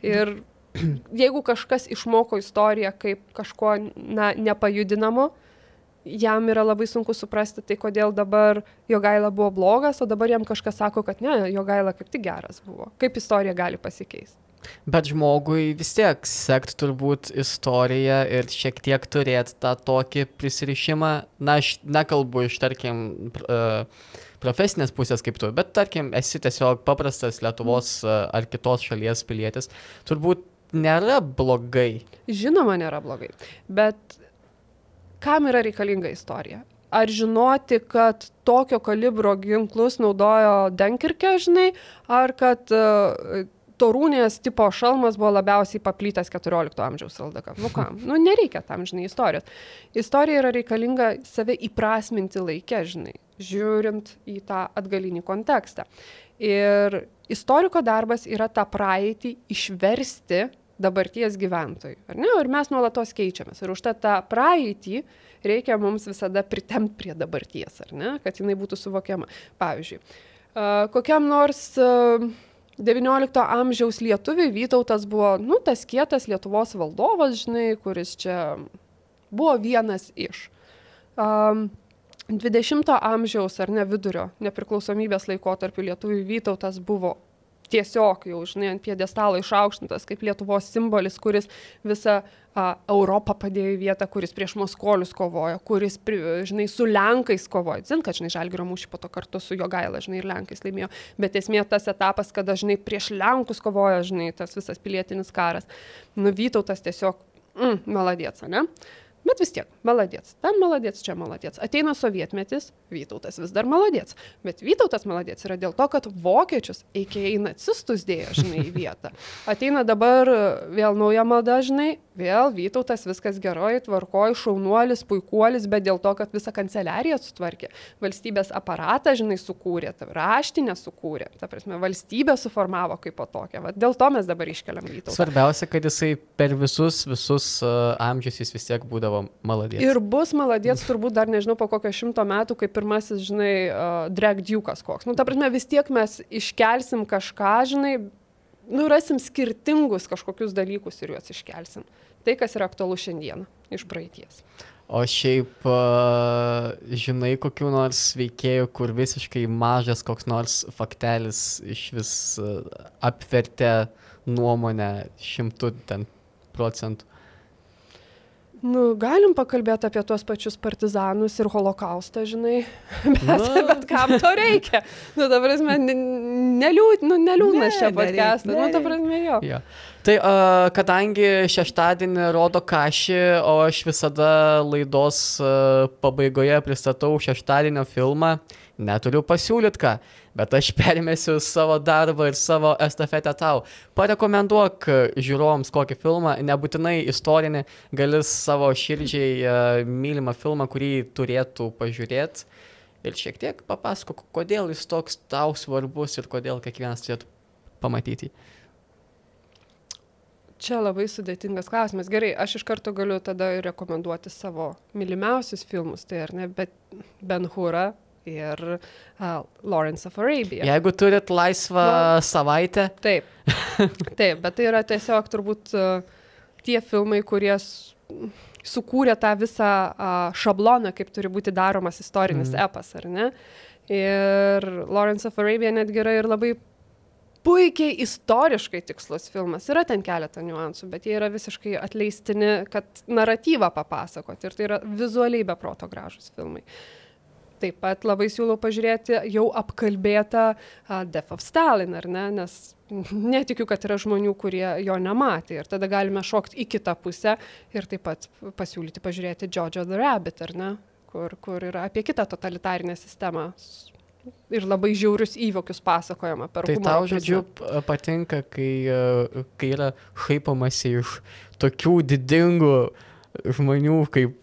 Ir jeigu kažkas išmoko istoriją kaip kažko, na, nepajudinamo, jam yra labai sunku suprasti, tai kodėl dabar jo gaila buvo blogas, o dabar jam kažkas sako, kad ne, jo gaila kaip tik geras buvo. Kaip istorija gali pasikeisti. Bet žmogui vis tiek sekt turbūt istoriją ir šiek tiek turėti tą tokį prisirišimą. Na, aš nekalbu iš, tarkim, profesinės pusės kaip tu, bet tarkim, esi tiesiog paprastas Lietuvos ar kitos šalies pilietis. Turbūt nėra blogai. Žinoma, nėra blogai. Bet kam yra reikalinga istorija? Ar žinoti, kad tokio kalibro ginklus naudojo Denkirke, žinai, ar kad uh, torūnės tipo šalmas buvo labiausiai paplitęs 14 amžiaus LDK. Nu kam? Nu nereikia tam, žinai, istorijos. Istorija yra reikalinga save įprasminti laikę, žinai, žiūrint į tą atgalinį kontekstą. Ir istoriko darbas yra tą praeitį išversti dabarties gyventojui. Ar ne? Ir mes nuolatos keičiamės. Ir už tą, praeitį reikia mums visada pritemti prie dabarties, ar ne? Kad jinai būtų suvokiama. Pavyzdžiui, kokiam nors XIX amžiaus lietuviui Vytautas buvo, nu, tas kietas Lietuvos valdovas, žinai, kuris čia buvo vienas iš. Um, 20 amžiaus ar ne vidurio nepriklausomybės laikotarpiu lietuviui Vytautas buvo tiesiog jau, žinai, ant piedestalo išaukštintas kaip Lietuvos simbolis, kuris visą a, Europą padėjo į vietą, kuris prieš Moskolius kovojo, kuris, žinai, su Lenkais kovojo. Zin, kad, žinai, Žalgirio mūšį po to kartu su Jogaila, žinai, ir Lenkais laimėjo. Bet esmė tas etapas, kada, žinai, prieš Lenkus kovojo, žinai, tas visas pilietinis karas. Nuvytautas tiesiog, mm, maladėts, ne? Bet vis tiek, maladėts. Ten maladėts, čia maladėts. Ateina sovietmetis, Vytautas vis dar maladėts. Bet Vytautas maladėts yra dėl to, kad vokiečius, eikiai nacistus dėjo, žinai, į vietą. Ateina dabar vėl nauja malda, žinai, vėl Vytautas viskas gerai, tvarkoj, šaunuolis, puikuolis, bet dėl to, kad visą kanceliariją sutvarkė. Valstybės aparatą, žinai, sukūrė, raštinę sukūrė. Ta prasme, valstybę suformavo kaip po tokią. Va, dėl to mes dabar iškeliam Vytautą. Svarbiausia, kad jisai per visus, visus uh, amžius jis vis tiek būdavo maladėts. Ir bus maladėts turbūt dar nežinau po kokio šimto metų, kaip pirmasis, žinai, uh, drag dukas koks. Nu, ta prasme, vis tiek mes iškelsim kažką, žinai, nu, rasim skirtingus kažkokius dalykus ir juos iškelsim. Tai, kas yra aktualu šiandien iš praeities. O šiaip, žinai, kokiu nors veikėjų, kur visiškai mažas koks nors faktelis iš vis apvertė nuomonę šimtų ten procentų. Nu, galim pakalbėti apie tuos pačius partizanus ir holokaustą, žinai, bet, nu. bet kam to reikia? Nu, dabar mes neliūd, nu, neliūdnas ne, čia podcastas, nu, dabar mes jo. jo. Tai uh, kadangi šeštadienį rodo kažį, o aš visada laidos uh, pabaigoje pristatau šeštadienio filmą, neturiu pasiūlyt ką bet aš permėsiu savo darbą ir savo estafetę tau. Parekomenduok žiūrovams kokį filmą, nebūtinai istorinį, gali savo širdžiai uh, mylimą filmą, kurį turėtų pažiūrėti. Ir šiek tiek papasakok, kodėl jis toks tau svarbus ir kodėl kiekvienas turėtų pamatyti. Čia labai sudėtingas klausimas. Gerai, aš iš karto galiu tada rekomenduoti savo mylimiausius filmus, tai ar ne, bet Ben Hura ir uh, Lawrence of Arabia. Jeigu turit laisvą no, savaitę. Taip. Taip, bet tai yra tiesiog turbūt uh, tie filmai, kurie sukūrė tą visą uh, šabloną, kaip turi būti daromas istorinis mm. epas, ar ne? Ir Lawrence of Arabia netgi yra ir labai puikiai istoriškai tikslus filmas. Yra ten keletą niuansų, bet jie yra visiškai atleistini, kad naratyvą papasakoti. Ir tai yra vizualiai beproto gražus filmai. Uh, Taip pat labai siūlau pažiūrėti jau apkalbėtą Death of Stalin, ar ne, nes netikiu, kad yra žmonių, kurie jo nematė. Ir tada galime šokti į kitą pusę ir taip pat pasiūlyti pažiūrėti Jojo the Rabbit, ar ne, kur, kur yra apie kitą totalitarinę sistemą ir labai žiaurius įvykius pasakojama per Tai humoro tau, žodžiu, patinka, kai, kai yra šaipamasi iš tokių didingų žmonių kaip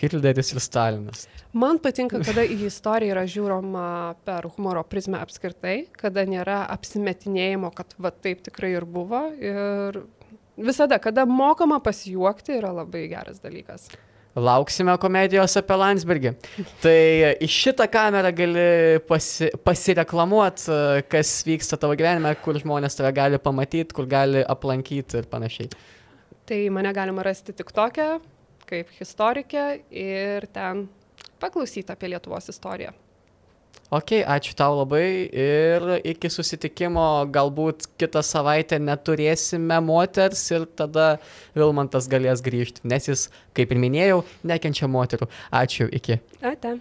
Hitleris ir Stalinas. Man patinka, kada į istoriją yra žiūroma per humoro prizmę apskritai, kada nėra apsimetinėjimo, kad va taip tikrai ir buvo. Ir visada, kada mokama pasijuokti, yra labai geras dalykas. Lauksime komedijos apie Landsbergį. Tai į šitą kamerą gali pasi, pasireklamuoti, kas vyksta tavo gyvenime, kur žmonės tave gali pamatyti, kur gali aplankyti ir panašiai. Tai mane galima rasti tik tokią, kaip istorikė ir ten paklausyti apie Lietuvos istoriją. Ok, ačiū tau labai ir iki susitikimo galbūt kitą savaitę neturėsime moters ir tada Vilmantas galės grįžti, nes jis, kaip ir minėjau, nekenčia moterų. Ačiū, iki. Ate.